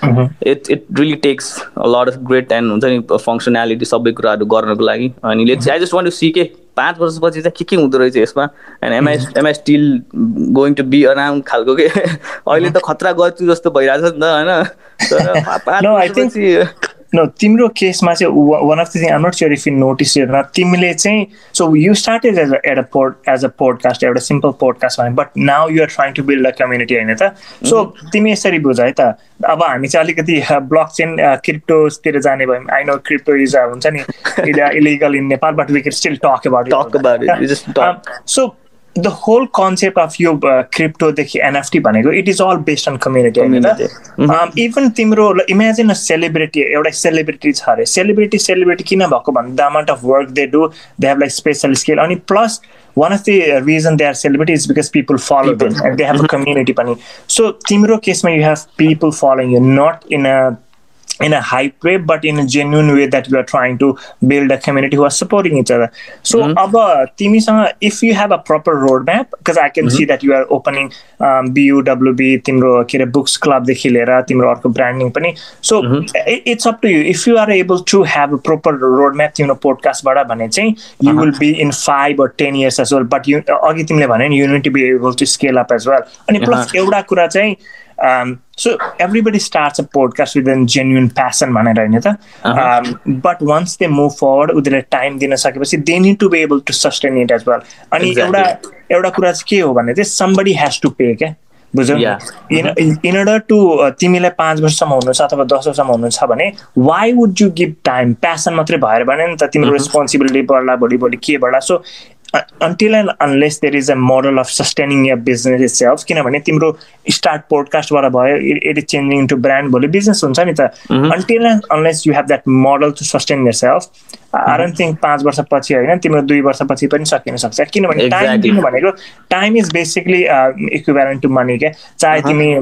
it it really takes lot of great and हुन्छ नि फङ्सनालिटी सबै कुराहरू गर्नको लागि। अनि let's I just want to see के पाँच वर्षपछि चाहिँ के के हुँदो रहेछ यसमा? And am I am I still going to be around खालको के? अहिले त खतरा गर्छु जस्तो भइरहेछ नि त होइन? नो तिम्रो केसमा चाहिँ one of the thing I'm not sure if you notice न तिमीले चाहिँ so you started as at a pod as a podcast एउटा सिम्पल पोडकास्ट भने but now you're trying to build a community होइन त सो तिमी यसरी बुझ है त अब हामी चाहिँ अलिकति ब्लक चेन क्रिप्टोतिर जाने भयौँ आई नो क्रिप्टो इज हुन्छ नि illegal in Nepal but we can still talk about so the whole concept of यो क्रिप्टोदेखि एनएफटी भनेको it is all based on community होइन इभन तिम्रो इमेजिन अ सेलिब्रिटी एउटा सेलिब्रिटी छ अरे। सेलिब्रिटी सेलिब्रिटी किन भएको भने the amount of work they do they have like special skill अनि plus one of the reason they are celebrity is because people follow them and they have a community पनि। So तिम्रो केसमा you have people following you not in a in a hype way, but in a genuine way that you are trying to build a community who are supporting each other. So, mm-hmm. if you have a proper roadmap, because I can mm-hmm. see that you are opening um, BUWB, Timro Kira Books Club, the Hilera, Timro Orko branding pani. So, mm-hmm. it's up to you. If you are able to have a proper roadmap, you know, podcast, bada bane you uh-huh. will be in five or ten years as well. But you, you need to be able to scale up as well. And plus, एउटा कुरा चाहिँ so everybody starts a podcast with an genuine passion भनेर होइन त but once they move forward उनीहरूले time दिन सकेपछि they need to be able to sustain it as well अनि एउटा एउटा कुरा चाहिँ के हो भने चाहिँ समबडी हेज टु पे क्या बुझ्यौ इन इन अर्डर टु तिमीलाई पाँच वर्षसम्म हुनु छ अथवा दस वर्षसम्म हुनु छ भने why would you give time passion मात्रै भएर भने नि त तिम्रो रेस्पोन्सिबिलिटी बढ्ला भोलि भोलि के बढ्ला so until and unless there is a model of sustaining your business itself किनभने तिम्रो स्टार्ट पोडकास्टबाट भयो it is changing into brand भोलि बिजनेस हुन्छ नि त। Until and unless you have that model to sustain yourself don't think पाँच वर्षपछि होइन तिम्रो दुई वर्षपछि पनि सकिन सक्छ। किनभने टाइम दिनु भनेको time is basically equivalent to money क्या चाहे तिमी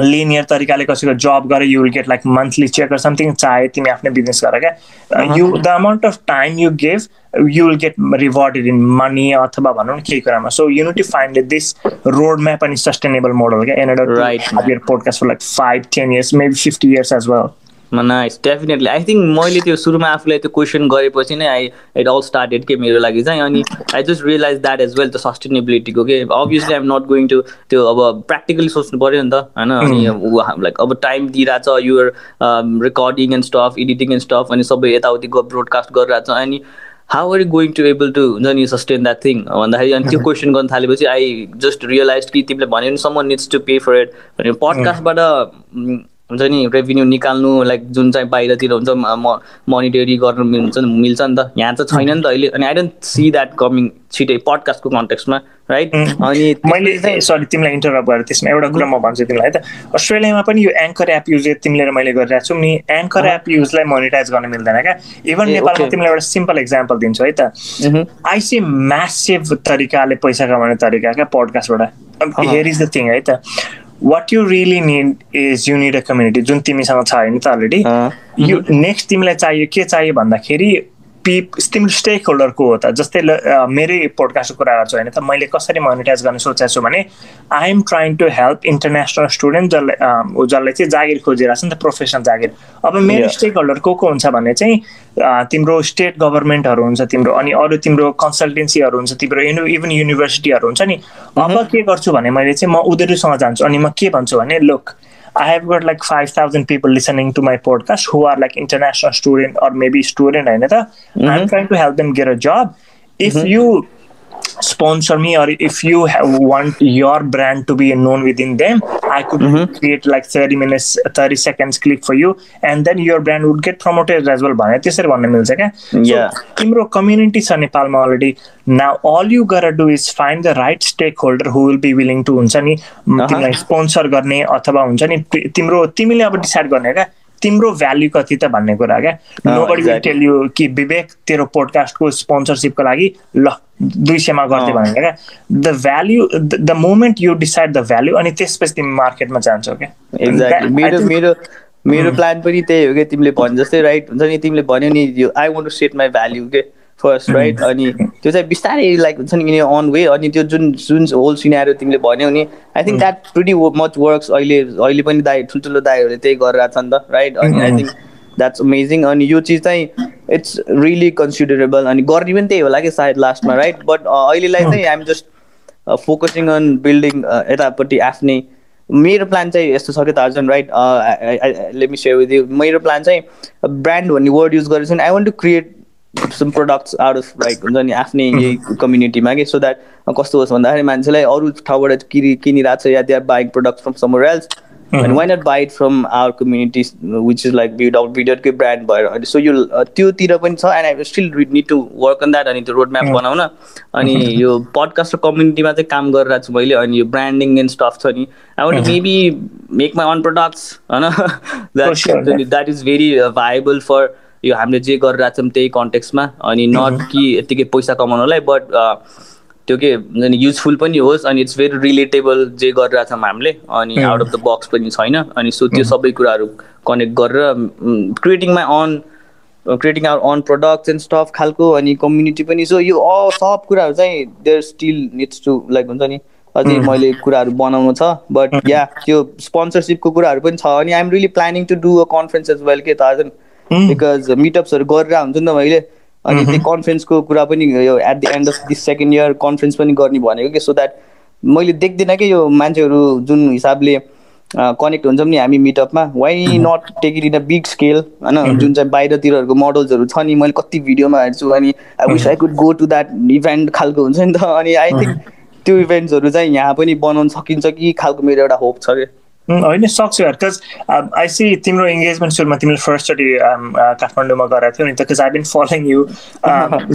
लिनियर तरिकाले कसैको जब गरे you will get like monthly check or something चाहे तिमी आफ्नै बिजनेस गर क्या you the amount of time you gave you will get rewarded in money अथवा भनौँ न केही कुरामा. So you to find this road map अनि सस्टेनेबल मोडल क्या an either podcast for like five ten years maybe fifty years as well nice definitely I think मैले त्यो सुरुमा आफूलाई त्यो क्वेसन गरेपछि नै आई इट अल स्टार्टेड के मेरो लागि चाहिँ अनि I just realize that as well the सस्टेनेबिलिटीको के obviously I'm not going to त्यो अब प्र्याक्टिकली सोच्नु पऱ्यो नि त होइन? अनि लाइक अब टाइम दिइरहेछ your recording and stuff editing and stuff अनि सबै यताउति ब्रोडकास्ट गरिरहेछ अनि how are you going to able to हुन्छ नि सस्टेन द्याट थिङ भन्दाखेरि अनि त्यो क्वेसन गर्न थालेपछि आई जस्ट रियलाइज कि तिमीले भन्यो भने सम्म needs to pay for it भने पडकास्टबाट हुन्छ नि रेभेन्यू निकाल्नु लाइक जुन चाहिँ बाहिरतिर हुन्छ मोनिटरी गर्नु हुन्छ नि मिल्छ नि त। यहाँ त छैन नि त अहिले अनि I don't see that coming छिटै पडकास्टको कन्टेक्समा राइट अनि मैले चाहिँ सरी तिमीलाई इन्टरप्ट गरेँ त्यसमा एउटा कुरा म भन्छु तिमीलाई त। अस्ट्रेलियामा पनि यो एङ्कर एप युज तिमीले मैले गरिरहेको छु नि एङ्कर एप युजलाई मोनिटाइज गर्न मिल्दैन क्या? इभन नेपालमा तिमीलाई एउटा सिम्पल इक्जाम्पल दिन्छु है त। आइसी म्यासिभ तरिकाले पैसा कमाउने तरिका क्या पडकास्टबाट हेयर इज द थिङ है त। What you really need is you need a community जुन तिमीसँग छ होइन त अलरेडी यो नेक्स्ट तिमीलाई चाहियो के चाहियो भन्दाखेरि पिप तिम्रो स्टेक होल्डरको हो त। जस्तै मेरै पोडकास्टको कुरा गर्छु होइन त मैले कसरी मोनिटाइज गर्ने सोचेको छु भने I am trying to help international student जसले जसले चाहिँ जागिर खोजिरहेको छ नि त प्रोफेसनल जागिर। अब मेरो स्टेक होल्डर को को हुन्छ भने चाहिँ तिम्रो स्टेट गभर्मेन्टहरू हुन्छ तिम्रो अनि अरू तिम्रो कन्सल्टेन्सीहरू हुन्छ तिम्रो इभन युनिभर्सिटीहरू हुन्छ नि। अब के गर्छु भने मैले चाहिँ म उनीहरूसँग जान्छु अनि म के भन्छु भने look I have got like 5,000 people listening to my podcast who are like international student or maybe student. Mm-hmm. I'm trying to help them get a job. If mm-hmm. you sponsor me or if you have, want your brand to be known within them i could mm-hmm. create like 30 minutes 30 seconds clip for you and then your brand would get promoted as well त्यसरी भन्न मिल्छ क्या तिम्रो community छ नेपालमा already now all you गर do is find the right stakeholder who will be willing to हुन्छ नि तिमीलाई स्पोन्सर गर्ने अथवा हुन्छ नि तिम्रो तिमीले अब डिसाइड गर्ने क्या तिम्रो भ्याल्यु कति त भन्ने कुरा क्या? Nobody will tell you कि विवेक तेरो पोडकास्टको स्पोन्सरसिपको लागि ल दुई सयमा गर्थ्यो भनेर क्या? The value the moment you decide the value अनि त्यसपछि तिमी मार्केटमा जान्छौ क्या? एक्ज्याक्टली मेरो मेरो मेरो प्लान पनि त्यही हो क्या तिमीले भने जस्तै राइट हुन्छ नि तिमीले भन्यो नि यो I want to set my value के फर्स्ट राइट अनि त्यो चाहिँ बिस्तारै लाइक हुन्छ नि अन वे अनि त्यो जुन जुन होल सिनाएर तिमीले भन्यौ नि I think that pretty much works अहिले अहिले पनि दाई ठुल्ठुलो दाईहरूले त्यही गरिरहेको छ नि त राइट अनि आई थिङ्क द्याट्स अमेजिङ अनि यो चिज चाहिँ इट्स रियली कन्सिडरेबल अनि गर्ने पनि त्यही होला कि सायद लास्टमा राइट बट अहिलेलाई चाहिँ I'm just focusing on building यतापट्टि आफ्नै मेरो प्लान चाहिँ यस्तो छ कि त right let me share with you मेरो प्लान चाहिँ ब्रान्ड भन्ने वर्ड युज गरेको छु I want to create some products of like हुन्छ नि आफ्नै यही कम्युनिटीमा कि सो द्याट कस्तो होस् भन्दाखेरि मान्छेलाई अरू ठाउँबाट किनि किनिरहेको छ या they are buying product from somewhere else अनि why not buy from our community which is like bid आउट बिडरकै ब्रान्ड भएर अनि सो यो त्योतिर पनि छ and I still need to work on that अनि त्यो रोड म्याप बनाउन। अनि यो पडकास्ट र कम्युनिटीमा चाहिँ काम गरिरहेको छु मैले अनि यो ब्रान्डिङ एन्ड स्टफ छ नि। I want maybe make my own products होइन? That is very viable for यो हामीले जे गरिरहेको छौँ त्यही कन्टेक्समा अनि नट कि यत्तिकै पैसा कमाउनलाई बट त्यो के युजफुल पनि होस् अनि इट्स भेरी रिलेटेबल जे गरिरहेछौँ हामीले। अनि आउट अफ द बक्स पनि छैन। अनि सो त्यो सबै कुराहरू कनेक्ट गरेर creating my own creating our own products and stuff खालको अनि कम्युनिटी पनि। सो यो सब कुराहरू चाहिँ there still needs to like हुन्छ नि अझै मैले कुराहरू बनाउनु छ। बट या त्यो स्पोन्सरसिपको कुराहरू पनि छ। अनि I'm really planning to do a conference as well के त बिकज मिटअप्सहरू गरेर हुन्छ नि त मैले। अनि त्यो कन्फरेन्सको कुरा पनि यो at the end of this second year conference पनि गर्ने भनेको कि। सो द्याट मैले देख्दिनँ कि यो मान्छेहरू जुन हिसाबले कनेक्ट हुन्छौँ नि हामी मिटअपमा why not take it in a big scale होइन? जुन चाहिँ बाहिरतिरहरूको मोडल्सहरू छ नि मैले कति भिडियोमा हेर्छु अनि I wish I could go to that event खालको हुन्छ नि त। अनि आई थिङ्क त्यो इभेन्ट्सहरू चाहिँ यहाँ पनि बनाउन सकिन्छ कि खालको मेरो एउटा होप छ कि। होइन सक्छु यार बिकज आई सी तिम्रो इङ्गेजमेन्ट सुरुमा तिमीले फर्स्टचोटि काठमाडौँमा गराएको थियौ नि त आई बिन फलोइङ यु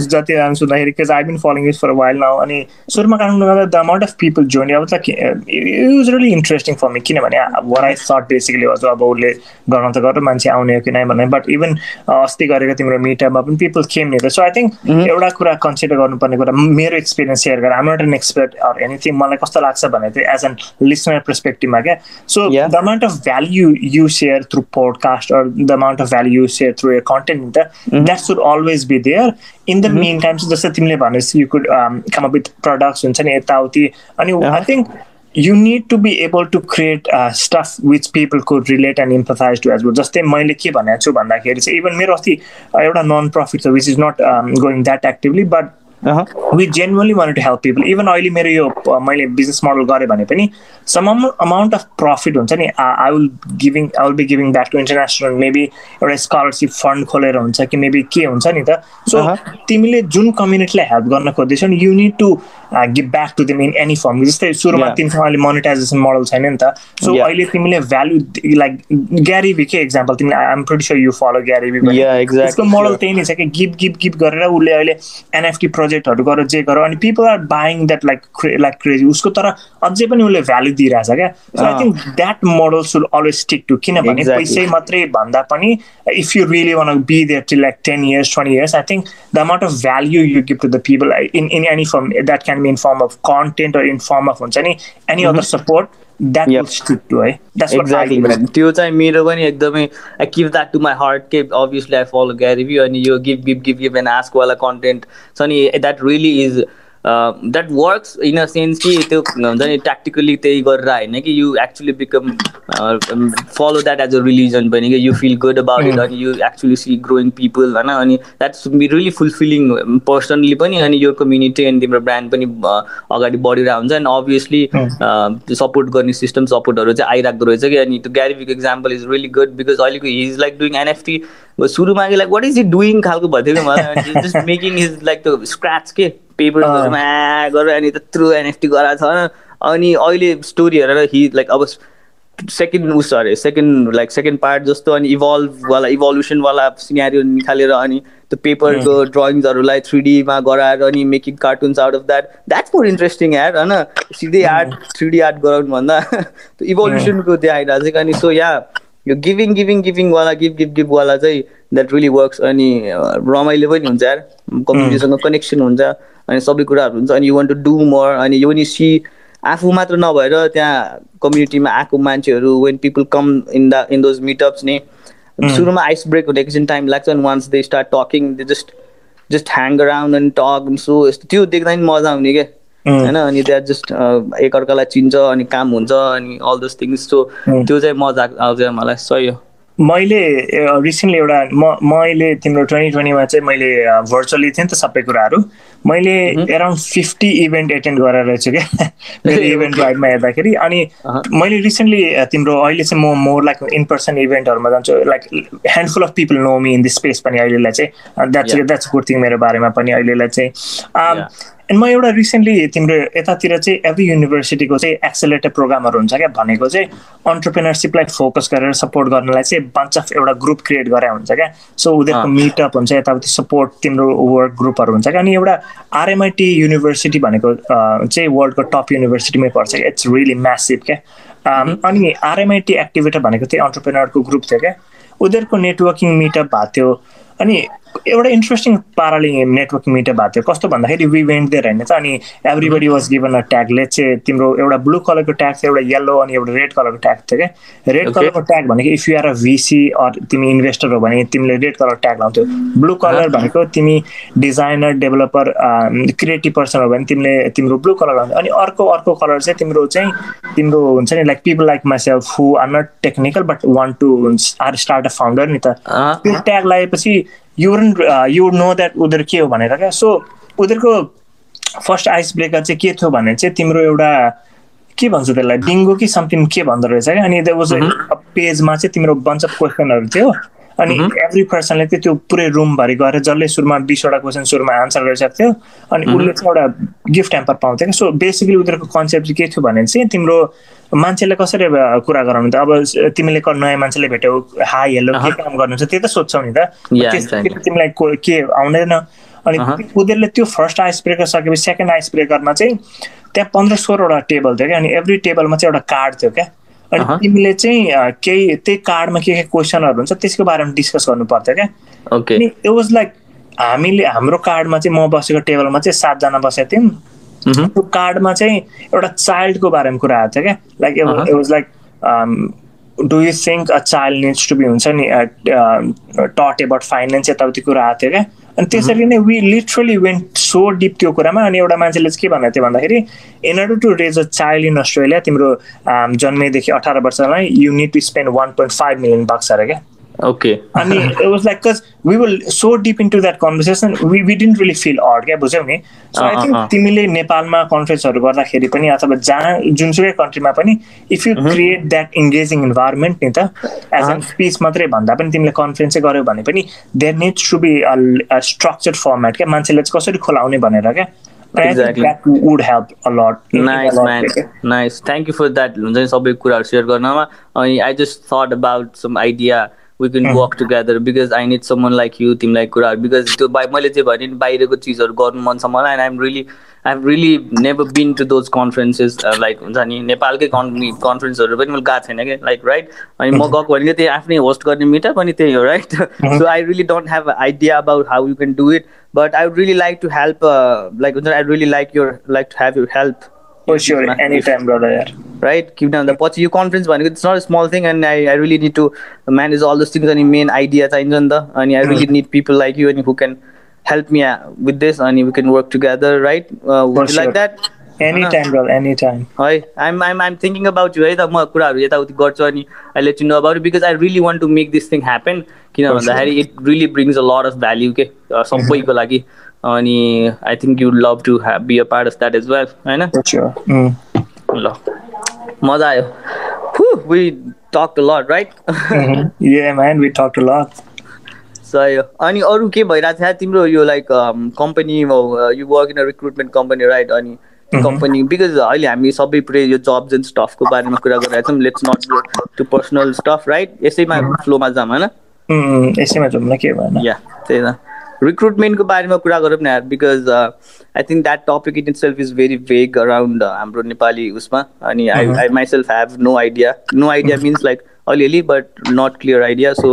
जति राम सुन्दाखेरि because I been following you for while now अनि सुरुमा काठमाडौँमा the amount of people join अब त युज रियली इन्ट्रेस्टिङ फर मी किनभने वर आई सर्ट बेसिकली हजुर अब उसले गर्न त गरेर मान्छे आउने हो कि नै भन्ने बट इभन अस्ति गरेको तिम्रो मिटमा पनि पिपल खेम नि सो आई थिङ्क एउटा कुरा कन्सिडर गर्नुपर्ने कुरा मेरो एक्सपिरियन्स सेयर गरेर I'm not an expert or anything मलाई कस्तो लाग्छ भने चाहिँ एज एन लिसनर पर्सपेक्टिभमा क्या? So So yeah. the amount of value you share through podcast or the amount of value you share through your content, mm-hmm. that should always be there. In the mm-hmm. meantime, so just the you could um, come up with products and I think you need to be able to create uh, stuff which people could relate and empathize to as well. जस्तै मैले के भनेको छु भन्दाखेरि चाहिँ even मेरो अस्ति एउटा नन प्रफिट छ which is not going that actively but we genuinely want to help people even अहिले मेरो यो मैले बिजनेस मोडल गरेँ भने पनि सम अमाउन्ट अफ प्रफिट हुन्छ नि I will giving I will be giving back to international maybe एउटा स्कलरसिप फन्ड खोलेर हुन्छ कि मेबी के हुन्छ नि त सो तिमीले जुन कम्युनिटीलाई हेल्प गर्न खोज्दैछौ नि you need to give back to them in any form जस्तै सुरुमा तिमीसँग अहिले मोनिटाइजेसन मोडल छैन नि त सो अहिले तिमीले भ्यालु लाइक ग्यारी के एक्जाम्पल तिमीले I'm pretty sure you follow Gary त्यसको मोडल त्यही नै छ कि गिभ गिभ गिभ गरेर उसले अहिले एनएफटी प्रोजेक्टहरू गरेर जे गर अनि people are buying that like like crazy उसको तर अझै पनि उसले भ्यालु दिइरहेछ क्या? So I think that model should always stick to किनभने पैसै मात्रै भन्दा पनि if you really want be there till like ten years twenty years I think the amount of value you give to the people in in any form that can be in form of content or in form of any other support that Yep. Man त्यो चाहिँ मेरो पनि एकदमै I keep that to my heart के obviously I follow GaryVee अनि यो give give give give and आस्कवाला content छ नि that really is that works in a sense कि त्यो हुन्छ नि ट्याक्टिकली त्यही गरेर होइन कि you actually become follow that as a religion पनि कि you feel good about it अनि you actually see growing people होइन अनि द्याट्स रियली फुलफिलिङ पर्सनली पनि अनि यो कम्युनिटी अनि तिम्रो ब्रान्ड पनि अगाडि बढिरहेको हुन्छ अनि अभियसली सपोर्ट गर्ने सिस्टम सपोर्टहरू चाहिँ आइराख्दो रहेछ कि अनि त्यो ग्यारिफीको example is really good because अहिलेको हिज लाइक डुइङ एनएफटी सुरुमा कि like what is it doing खालको भएको थियो कि मलाई जस्ट मेकिङ इज लाइक त्यो स्क्राच के? पेपरहरूमा गरेर अनि त्यत्रो एनएफटी गराएको छ। अनि अहिले स्टोरी हेरेर हि लाइक अब सेकेन्ड उस अरे सेकेन्ड लाइक सेकेन्ड पार्ट जस्तो अनि इभल्भवाला इभल्युसनवाला सिनेरियो निकालेर अनि त्यो पेपरको ड्रइङ्सहरूलाई थ्री डीमा गराएर अनि making cartoons out of that that's more interesting add होइन? सिधै आर्ट थ्री डी आर्ट गराउनुभन्दा त्यो इभल्युसनको त्यो आइरहेको छ अनि सो या यो गिभिङ गिभिङ गिभिङवाला गिभ गिभ गिभवाला चाहिँ द्याट रियली वर्क्स अनि रमाइलो पनि हुन्छ यार। कम्युनिटीसँग कनेक्सन हुन्छ अनि सबै कुराहरू हुन्छ अनि you want to do more अनि यो नि सी आफू मात्र नभएर त्यहाँ कम्युनिटीमा आएको मान्छेहरू when people come in the in those meetups नि सुरुमा आइस ब्रेक हुने एकछिन टाइम लाग्छ अनि once they start talking they just just hang around अनि टक सो यस्तो त्यो देख्दा नि मजा आउने क्या होइन अनि त्यहाँ जस्ट एकअर्कालाई चिन्छ अनि काम हुन्छ अनि अल दोज थिङ्स सो त्यो चाहिँ मजा आउँछ मलाई सही हो। मैले रिसेन्टली एउटा म मैले तिम्रो ट्वेन्टी ट्वेन्टीमा चाहिँ मैले भर्चुअली थिएँ नि त सबै कुराहरू। मैले एराउन्ड फिफ्टी इभेन्ट एटेन्ड गरेर रहेछु क्या। मेरो इभेन्ट ड्राइभमा हेर्दाखेरि अनि मैले रिसेन्टली तिम्रो अहिले चाहिँ म मोर लाइक इन पर्सन इभेन्टहरूमा जान्छु। Like handful of people know me in this space पनि अहिलेलाई चाहिँ। द्याट्स द्याट्स गुड थिङ मेरो बारेमा पनि अहिलेलाई चाहिँ। एन्ड म एउटा रिसेन्टली तिम्रो यतातिर चाहिँ एभ्री युनिभर्सिटीको चाहिँ एक्सेलेटर प्रोग्रामहरू हुन्छ क्या भनेको चाहिँ अन्टरप्रिनरसिपलाई फोकस गरेर सपोर्ट गर्नलाई चाहिँ बन्च अफ एउटा ग्रुप क्रिएट गरे हुन्छ क्या सो उनीहरूको मिटअप हुन्छ यताउति सपोर्ट तिम्रो वर्क ग्रुपहरू हुन्छ क्या। अनि एउटा आरएमआइटी युनिभर्सिटी भनेको चाहिँ वर्ल्डको टप युनिभर्सिटीमै पर्छ इट्स रियली म्यासिभ क्या अनि आरएमआइटी एक्टिभेटर भनेको चाहिँ अन्टरप्रिनरको ग्रुप थियो क्या। उनीहरूको नेटवर्किङ मिटअप भएको थियो। अनि एउटा इन्ट्रेस्टिङ पाराले नेटवर्किङ मिटअप भएको थियो। कस्तो भन्दाखेरि वी वेन्ट देयर होइन छ अनि एभ्रिबडी वाज गिभन अ ट्यागले चाहिँ तिम्रो एउटा ब्लू कलरको ट्याग थियो एउटा येल्लो अनि एउटा रेड कलरको ट्याग थियो क्या। रेड कलरको ट्याग भनेको if you are a VC or तिमी इन्भेस्टर हो भने तिमीले रेड कलर ट्याग लाउँथ्यो। ब्लू कलर भनेको तिमी डिजाइनर डेभलपर क्रिएटिभ पर्सन हो भने तिमीले तिम्रो ब्लू कलर लाउँथ्यो। अनि अर्को अर्को कलर चाहिँ तिम्रो चाहिँ तिम्रो हुन्छ नि like people like myself who are not technical but want to are start a founder नि त। त्यो ट्याग लगाएपछि यु यु नो द्याट उनीहरू के हो भनेर क्या? सो उनीहरूको फर्स्ट आइस ब्रेकर चाहिँ के थियो भने चाहिँ तिम्रो एउटा के भन्छ त्यसलाई? डिङ्गो कि समथिङ के भन्दो रहेछ क्या? अनि वाज पेजमा चाहिँ तिम्रो बन्च अफ क्वेसनहरू थियो। अनि एभ्री पर्सनले चाहिँ त्यो पुरै रुमभरि गएर जसले सुरुमा बिसवटा क्वेसन सुरुमा आन्सर गरिसकेको थियो अनि उसले चाहिँ एउटा गिफ्ट ह्याम्पर पाउँथ्यो क्या। सो बेसिकली उनीहरूको कन्सेप्ट चाहिँ के थियो भने चाहिँ तिम्रो मान्छेले कसरी कुरा गराउनु त अब तिमीले नयाँ मान्छेले भेट्यौ हाई हेलो के काम गर्नुहुन्छ त्यो त सोध्छौ नि त। तिमीलाई के आउँदैन। अनि उनीहरूले त्यो फर्स्ट आइस ब्रेकर सकेपछि सेकेन्ड आइस ब्रेकरमा चाहिँ त्यहाँ पन्ध्र सोह्रवटा टेबल थियो क्या। अनि एभ्री टेबलमा चाहिँ एउटा कार्ड थियो क्या। अनि तिमीले चाहिँ केही त्यही कार्डमा के के क्वेसनहरू हुन्छ त्यसको बारेमा डिस्कस गर्नु पर्थ्यो क्या। अनि इट वाज लाइक हामीले हाम्रो कार्डमा चाहिँ म बसेको टेबलमा चाहिँ सातजना बसेको थियौँ। त्यो कार्डमा चाहिँ एउटा चाइल्डको बारेमा कुरा आएको थियो क्या। Like it was like do you think a child needs to be हुन्छ नि टट एबाउट फाइनेन्स यताउति कुरा आएको थियो क्या। अनि त्यसरी नै we literally went so deep त्यो कुरामा अनि एउटा मान्छेले चाहिँ के भनेको थियो भन्दाखेरि in order to raise a child in Australia तिम्रो जन्मेदेखि अठार वर्षलाई you need to spend one point five million bucks अरे क्या? ओके अनि it was like cause we will so deep into that conversation we we didn't really feel odd क्या बुझ्यौ नि सो आई थिङ्क तिमीले नेपालमा कन्फरेन्सहरू गर्दाखेरि पनि अथवा जहाँ जुनसुकै कन्ट्रीमा पनि if you create that engaging environment नि त एज एन स्पिच मात्रै भन्दा पनि तिमीले कन्फरेन्सै गऱ्यौ भने पनि there needs to be structured format क्या मान्छेले चाहिँ कसरी खोलाउने भनेर क्या Exactly. that would help a lot. Nice, man. Nice. Thank you for that. हुन्छ नि सबै कुराहरू सेयर गर्नमा अनि I just thought about some idea we can work together because I need someone like you तिमीलाई कुराहरू बिकज त्यो by मैले चाहिँ भने बाहिरको चिजहरू गर्नु मन छ मलाई and I'm really I have really never been to those conferences like हुन्छ नि नेपालकै कन् कन्फरेन्सहरू पनि मैले गएको छैन कि लाइक राइट अनि म गएको भनेको त्यही आफ्नै होस्ट गर्ने मिटअप अनि त्यही हो right so I really don't have idea about how you can do it but I would really like to help. Uh, like I really like your like to have your help. For sure, anytime, brother. Right? किनभने पछि यो conference भनेको it's not small thing and I I really need to manage all this things अनि main idea चाहिन्छ नि त अनि I really need people like you अनि who can help me with this अनि we can work together right like that Anytime, bro. Anytime. है I'm I'm I'm thinking about you है त म कुराहरू यताउति गर्छु अनि I let you know about because I really want to make this thing happen किन भन्दाखेरि it really brings a lot of value के सबैको लागि अनि I think you love to have be a part of that is well होइन ल मजा आयो। We talk a lot right Yeah, man. We talked a lot. सही हो। अनि अरू के भइरहेको थियो तिम्रो यो like company you work in a recruitment company right अनि कम्पनी बिकज अहिले हामी सबै पुरै यो जब्स एन्ड स्टफको बारेमा कुरा गरिरहेको छौँ। Let's not to personal stuff right यसैमा फ्लोमा जाऊँ होइन यसैमा जाउँ न के भएन? या त्यही त। रिक्रुटमेन्टको बारेमा कुरा गरौँ न because I think that topic in itself is very vague around हाम्रो नेपाली उसमा. अनि I I myself have no idea no idea means like अलिअलि but not clear idea so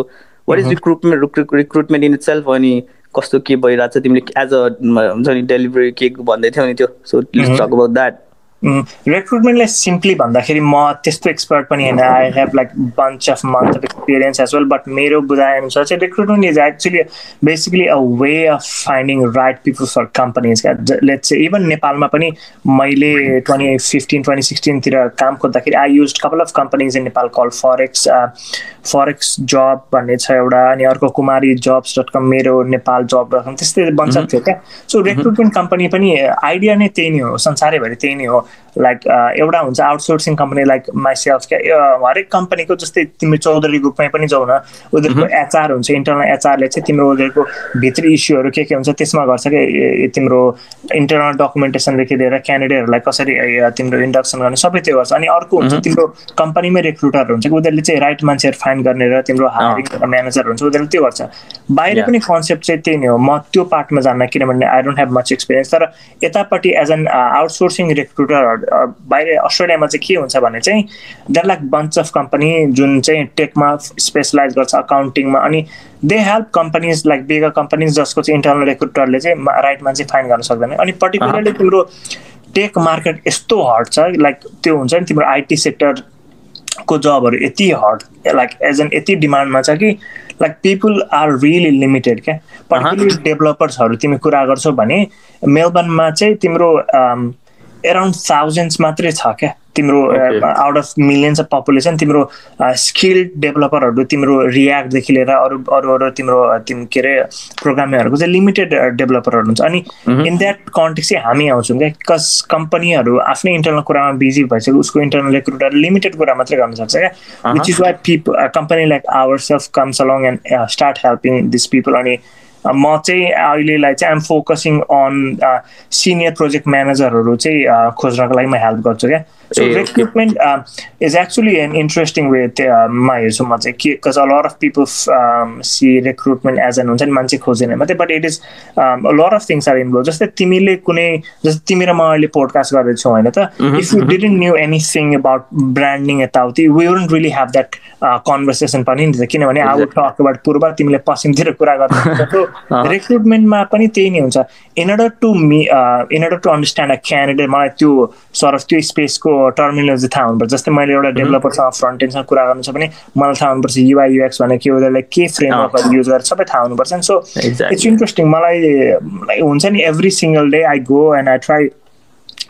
what is recruitment recruitment in itself अनि कस्तो के भइरहेको छ तिमीले एज अ हुन्छ नि डेलिभरी के भन्दै थियौ नि त्यो? So please talk about that रिक्रुटमेन्टलाई simply भन्दाखेरि म त्यस्तो एक्सपर्ट पनि होइन. I have like bunch of month of experience as well but मेरो बुझाइअनुसार चाहिँ recruitment is actually basically a way of finding right people for companies let चाहिँ even नेपालमा पनि मैले ट्वेन्टी फिफ्टिन ट्वेन्टी सिक्सटिनतिर काम खोज्दाखेरि I use couple of companies in Nepal call forex forex जब भन्ने छ एउटा अनि अर्को कुमारी जब्स डट कम मेरो नेपाल जब डट कम त्यस्तै बन्छ थियो क्या। सो रिक्रुटमेन्ट कम्पनी पनि आइडिया नै त्यही नै हो संसारैभरि त्यही नै हो। लाइक एउटा हुन्छ आउटसोर्सिङ कम्पनी लाइक माइसेल्फ क्या हरेक कम्पनीको जस्तै तिमी चौधरी ग्रुपमै पनि जाऊ न उनीहरूको एचआर हुन्छ इन्टरनल एचआरले चाहिँ तिम्रो उनीहरूको भित्री इस्युहरू के के हुन्छ त्यसमा गर्छ कि तिम्रो इन्टरनल डकुमेन्टेसनदेखि लिएर क्यान्डिडेटहरूलाई कसरी तिम्रो इन्डक्सन गर्ने सबै त्यो गर्छ। अनि अर्को हुन्छ तिम्रो कम्पनीमै रिक्रुटरहरू हुन्छ कि उनीहरूले चाहिँ राइट मान्छेहरू फाइन्ड गर्ने र तिम्रो हायरिङ म्यानेजर हुन्छ उनीहरूले त्यो गर्छ। बाहिर पनि कन्सेप्ट चाहिँ त्यही नै हो। म त्यो पार्टमा जान्न किनभने I don't have much experience तर यतापट्टि एज एन आउटसोर्सिङ रिक्रुटर बाहिर अस्ट्रेलियामा चाहिँ के हुन्छ भने चाहिँ there like bunch of company जुन चाहिँ टेकमा स्पेसलाइज गर्छ अकाउन्टिङमा अनि they help companies like bigger companies जसको चाहिँ इन्टरनल रिक्रुटरले चाहिँ राइट मान्छे फाइन्ड गर्न सक्दैन। अनि पर्टिकुलरली तिम्रो टेक मार्केट यस्तो हट छ लाइक त्यो हुन्छ नि तिम्रो आइटी सेक्टरको जबहरू यति हट लाइक एज एन यति डिमान्डमा छ कि like people are really limited क्या। पर्टिकुलर डेभलपर्सहरू तिमी कुरा गर्छौ भने मेलबर्नमा चाहिँ तिम्रो एराउन्ड थाउजन्ड्स मात्रै छ क्या? तिम्रो out of millions of population तिम्रो स्किल्ड डेभलपरहरू तिम्रो रियाक्टदेखि लिएर अरू अरू अरू तिम्रो तिम्रो के अरे प्रोग्रामिङहरूको चाहिँ लिमिटेड डेभलपरहरू हुन्छ अनि इन द्याट कन्टेक्स चाहिँ हामी आउँछौँ क्या कस कम्पनीहरू आफ्नै इन्टरनल कुरामा बिजी भइसक्यो उसको इन्टरनल रिक्रुटर लिमिटेड कुरा मात्रै गर्न सक्छ क्या। Which is why pip company like our self comes along and start helping this people अनि म चाहिँ अहिलेलाई चाहिँ I'm focusing on senior project म्यानेजरहरू चाहिँ खोज्नको लागि म हेल्प गर्छु क्या। So recruitment is actually an interesting way मा हेर्छु म चाहिँ के cause a lot of people see recruitment as an हुन्छ नि मान्छे खोजेन मात्रै but it is lot of things are involve जस्तै तिमीले कुनै जस्तै तिमी र म अहिले पोडकास्ट गर्दैछौ होइन त if you didn't knew anything about branding यताउति we wouldn't really have that conversation पनि नि त किनभने आउट टक अबाउट पूर्व तिमीले पश्चिमतिर कुरा गर्नु रिक्रुटमेन्टमा पनि त्यही नै हुन्छ in order to me in order to understand a candidate मलाई त्यो सर त्यो स्पेसको टर्मिनोलोजी थाहा हुनुपर्छ। जस्तै मैले एउटा डेभलपरसँग फ्रन्ट एन्डसँग कुरा गर्नु छ भने मलाई थाहा हुनुपर्छ युआई युएक्स भने के उनीहरूले के फ्रेमवर्कहरू युज गरेर सबै थाहा हुनुपर्छ। सो इट्स इन्ट्रेस्टिङ मलाई हुन्छ नि every single day I go and I try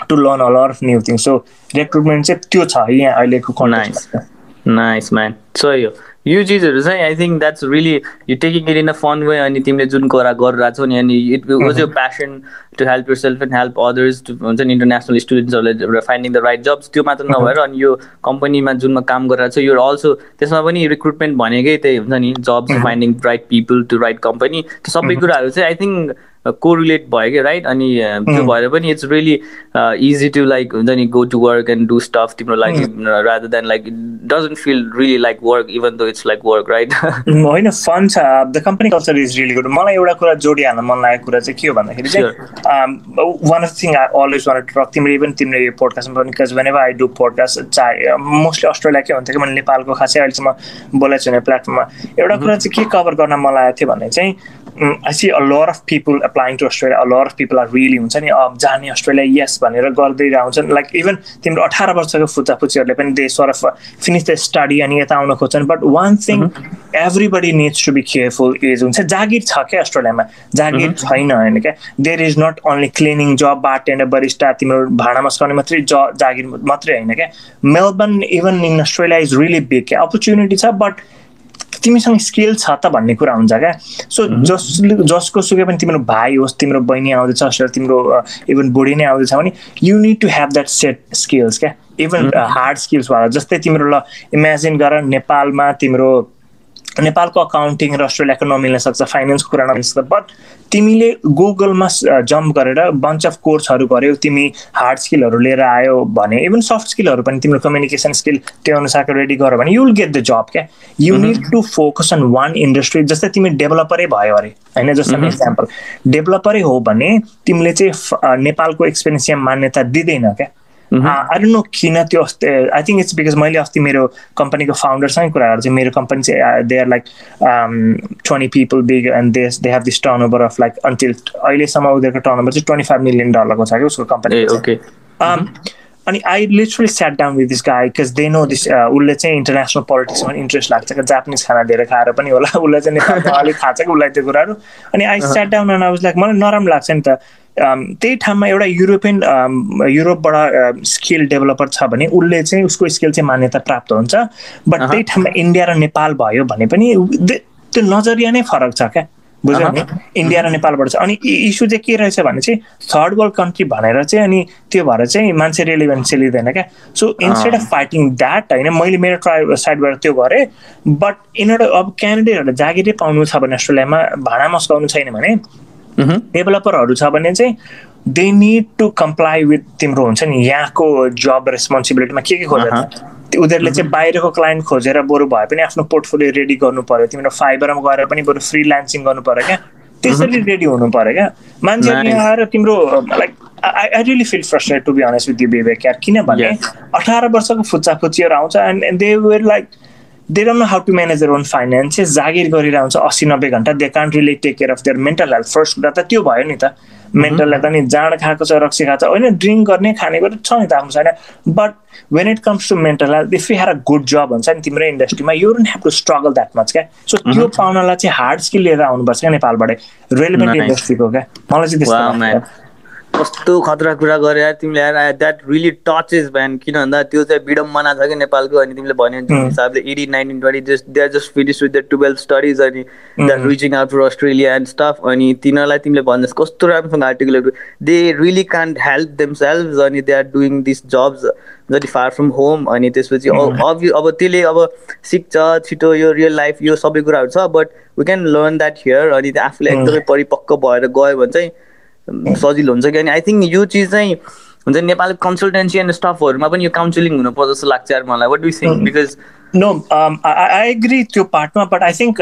to learn a lot of new thing so recruitment चाहिँ त्यो छ यहाँ अहिलेको नाइस म्यान सो यो यो चिजहरू चाहिँ I think that's really you taking it in a fun way अनि तिमीले जुन कुरा गरिरहेको छौ नि अनि इट वाज यो passion to help yourself and help others हुन्छ नि इन्टरनेसनल स्टुडेन्ट्सहरूले फाइन्डिङ द राइट जब्स त्यो मात्र नभएर अनि यो कम्पनीमा जुनमा काम गरिरहेको छ यो अल्सो त्यसमा पनि रिक्रुटमेन्ट भनेकै त्यही हुन्छ नि jobs finding right people to right company त्यो सबै कुराहरू चाहिँ आई थिङ्क कोरिलेट भयो कि राइट अनि त्यो भएर पनि it's really easy to like हुन्छ नि go to work and do stuff तिम्रो लागि rather than like doesn't feel really like work even though it's like work right होइन फन छ the company culture is really good मलाई एउटा कुरा जोडिहाल्न मन लागेको कुरा चाहिँ के हो भन्दाखेरि चाहिँ one of thing I always want तिम्रो इभन तिम्रो यो पोडकास्टमा पनि because whenever I do podcast चाहे मोस्टली अस्ट्रेलियाकै हुन्थ्यो कि मैले नेपालको खासै अहिलेसम्म बोलाएको छु प्लेटफर्ममा एउटा कुरा चाहिँ के कभर गर्न मन लागेको थियो भने चाहिँ I see a lot of people applying to Australia a lot of people are really हुन्छ नि अब जाने अस्ट्रेलिया यस भनेर गर्दै हुन्छन् लाइक इभन तिम्रो अठार वर्षको फुच्चाफुच्चीहरूले पनि they sort of finish the study अनि यता आउन खोज्छन्. But one thing everybody needs to be careful is हुन्छ जागिर छ क्या अस्ट्रेलियामा जागिर छैन होइन क्या? There is not only cleaning job bartender barista तिम्रो भाँडा मस्काउने मात्रै ज जागिर मात्रै होइन क्या? Melbourne even in Australia is really big क्या? अपर्च्युनिटी छ बट तिमीसँग स्किल छ त भन्ने कुरा हुन्छ क्या। सो जस जसको सुकै पनि तिम्रो भाइ होस् तिम्रो बहिनी आउँदैछ तिम्रो इभन बुढी नै आउँदैछ भने you need to have that set skills क्या। इभन हार्ड स्किल्सवाला जस्तै तिम्रो ल इमेजिन गर नेपालमा तिम्रो नेपालको अकाउन्टिङ र अस्ट्रेलियाको नमिल्न सक्छ फाइनेन्सको कुरा नमिल्न सक्छ। बट तिमीले गुगलमा जम्प गरेर बन्च अफ कोर्सहरू गऱ्यौ तिमी हार्ड स्किलहरू लिएर आयो भने इभन सफ्ट स्किलहरू पनि तिम्रो कम्युनिकेसन स्किल त्यो अनुसारको रेडी गर भने you will get the job क्या you need to focus on one industry जस्तै तिमी डेभलपरै भयो अरे होइन? जस्तो इक्जाम्पल डेभलपरै हो भने तिमीले चाहिँ नेपालको एक्सपिरियन्स यहाँ मान्यता दिँदैन क्या? आई डोन्ट नो किन त्यो अस्ति आई थिङ्क इट्स बिकज मैले अस्ति मेरो कम्पनीको फाउन्डरसँगै कुरा गरेको मेरो कम्पनी चाहिँ they are like twenty people big and they they have this turnover of like until अहिलेसम्म उनीहरूको टर्न ओभर चाहिँ ट्वेन्टी फाइभ मिलियन डलरको छ कि उसको कम्पनी अनि I literally sat down with this guy because they know this उसले चाहिँ इन्टरनेसनल पोलिटिक्समा इन्ट्रेस्ट लाग्छ क्या जापानिज खाना धेरै खाएर पनि होला। उसलाई चाहिँ नेपालमा अलिक थाहा छ कि उसलाई त्यो कुराहरू। अनि I sat down and I was like मलाई नराम्रो लाग्छ नि त। त्यही ठाउँमा एउटा युरोपियन युरोपबाट स्किल डेभलपर छ भने उसले चाहिँ उसको स्किल चाहिँ मान्यता प्राप्त हुन्छ। बट त्यही ठाउँमा इन्डिया र नेपाल भयो भने पनि त्यो नजरिया नै फरक छ क्या। बुझ्यो नि? इन्डिया र नेपालबाट छ अनि इस्यु चाहिँ के रहेछ भने चाहिँ थर्ड वर्ल्ड कन्ट्री भनेर चाहिँ अनि त्यो भएर चाहिँ मान्छे रेलिभेन्स लिँदैन क्या। So instead of fighting that होइन मैले मेरो ट्राई साइडबाट त्यो गरेँ बट यिनीहरू अब क्यान्डिडेटहरूले जागिरै पाउनु छ भने अस्ट्रेलियामा भाँडा मस्काउनु छैन भने डेभलपरहरू छ भने चाहिँ they need to comply with तिम्रो हुन्छ नि यहाँको जब रेस्पोन्सिबिलिटीमा के के खोजेर उनीहरूले चाहिँ बाहिरको क्लाइन्ट खोजेर बरु भए पनि आफ्नो पोर्टफोलियो रेडी गर्नु पर्यो तिम्रो फाइबरमा गएर पनि बरु फ्रिलान्सिङ गर्नु पर्यो क्या। त्यसरी रेडी हुनु पर्यो क्या। मान्छेहरू यहाँ आएर तिम्रो like I I really feel frustrate to be honest with you behaviour Kyar किनभने अठार वर्षको फुच्चा फुच्चीहरू आउँछ and and they were like they don't know how to manage their own finances जागिर गरिरहेको हुन्छ अस्सी नब्बे घन्टा they can't really take care of their mental health first कुरा त त्यो भयो नि त। मेन्टल हेल्थ अनि जाँड खाएको छ रक्सी खाएको छ। होइन ड्रिङ्क गर्ने खाने गरेर छ नि त आफ्नो छैन but when it comes to mental health if you have a good job हुन्छ नि तिम्रो इन्डस्ट्रीमा you don't have to struggle that much क्या सो त्यो पाउनलाई चाहिँ हार्ड स्किल लिएर आउनुपर्छ क्या नेपालबाटै। रेलिभेन्ट इन्डस्ट्रीको क्या मलाई चाहिँ त्यस्तो कस्तो खतरा कुरा गरे यार तिमीले यार द्याट रियली टचेस भ्यान किन भन्दा त्यो चाहिँ विडम्बना छ कि नेपालको अनि तिमीले भन्यो जुन हिसाबले eighteen nineteen twenty just they are just finish with the twelve studies अनि that reaching out for Australia and stuff अनि तिनीहरूलाई तिमीले भन्नुहोस् कस्तो राम्रोसँग आर्टिकलहरू they really can't help themselves अनि they are doing this jobs जति फार फ्रम होम अनि त्यसपछि अब अब त्यसले अब सिक्छ छिटो यो रियल लाइफ यो सबै कुराहरू छ but we can learn that here अनि आफूले एकदमै परिपक्व भएर गयो भने चाहिँ सजिलो हुन्छ कि अनि आई थिङ्क यो चिज चाहिँ हुन्छ नेपाली कन्सल्टेन्सी एन्ड स्टाफहरूमा पनि यो काउन्सिलिङ हुनुपर्छ जस्तो लाग्छ यार मलाई। What do think because no I agree त्यो पार्टमा but I think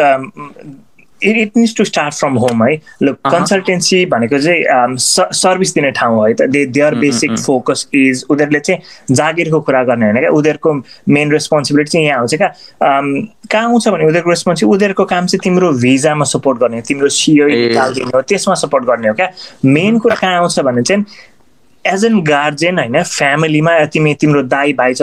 it it needs to start from home है ल कन्सल्टेन्सी भनेको चाहिँ सर्भिस दिने ठाउँ है त they their basic focus is उनीहरूले चाहिँ जागिरको कुरा गर्ने होइन क्या? उनीहरूको मेन रेस्पोन्सिबिलिटी चाहिँ यहाँ आउँछ क्या? कहाँ आउँछ भने उनीहरूको रेस्पोन्सिबिलिटी उनीहरूको काम चाहिँ तिम्रो भिजामा सपोर्ट गर्ने तिम्रो सिओ निकालिदिने हो त्यसमा सपोर्ट गर्ने हो क्या? मेन कुरा कहाँ आउँछ भने चाहिँ एज एन गार्जेन होइन फ्यामिलीमा तिमी तिम्रो दाई भाइ छ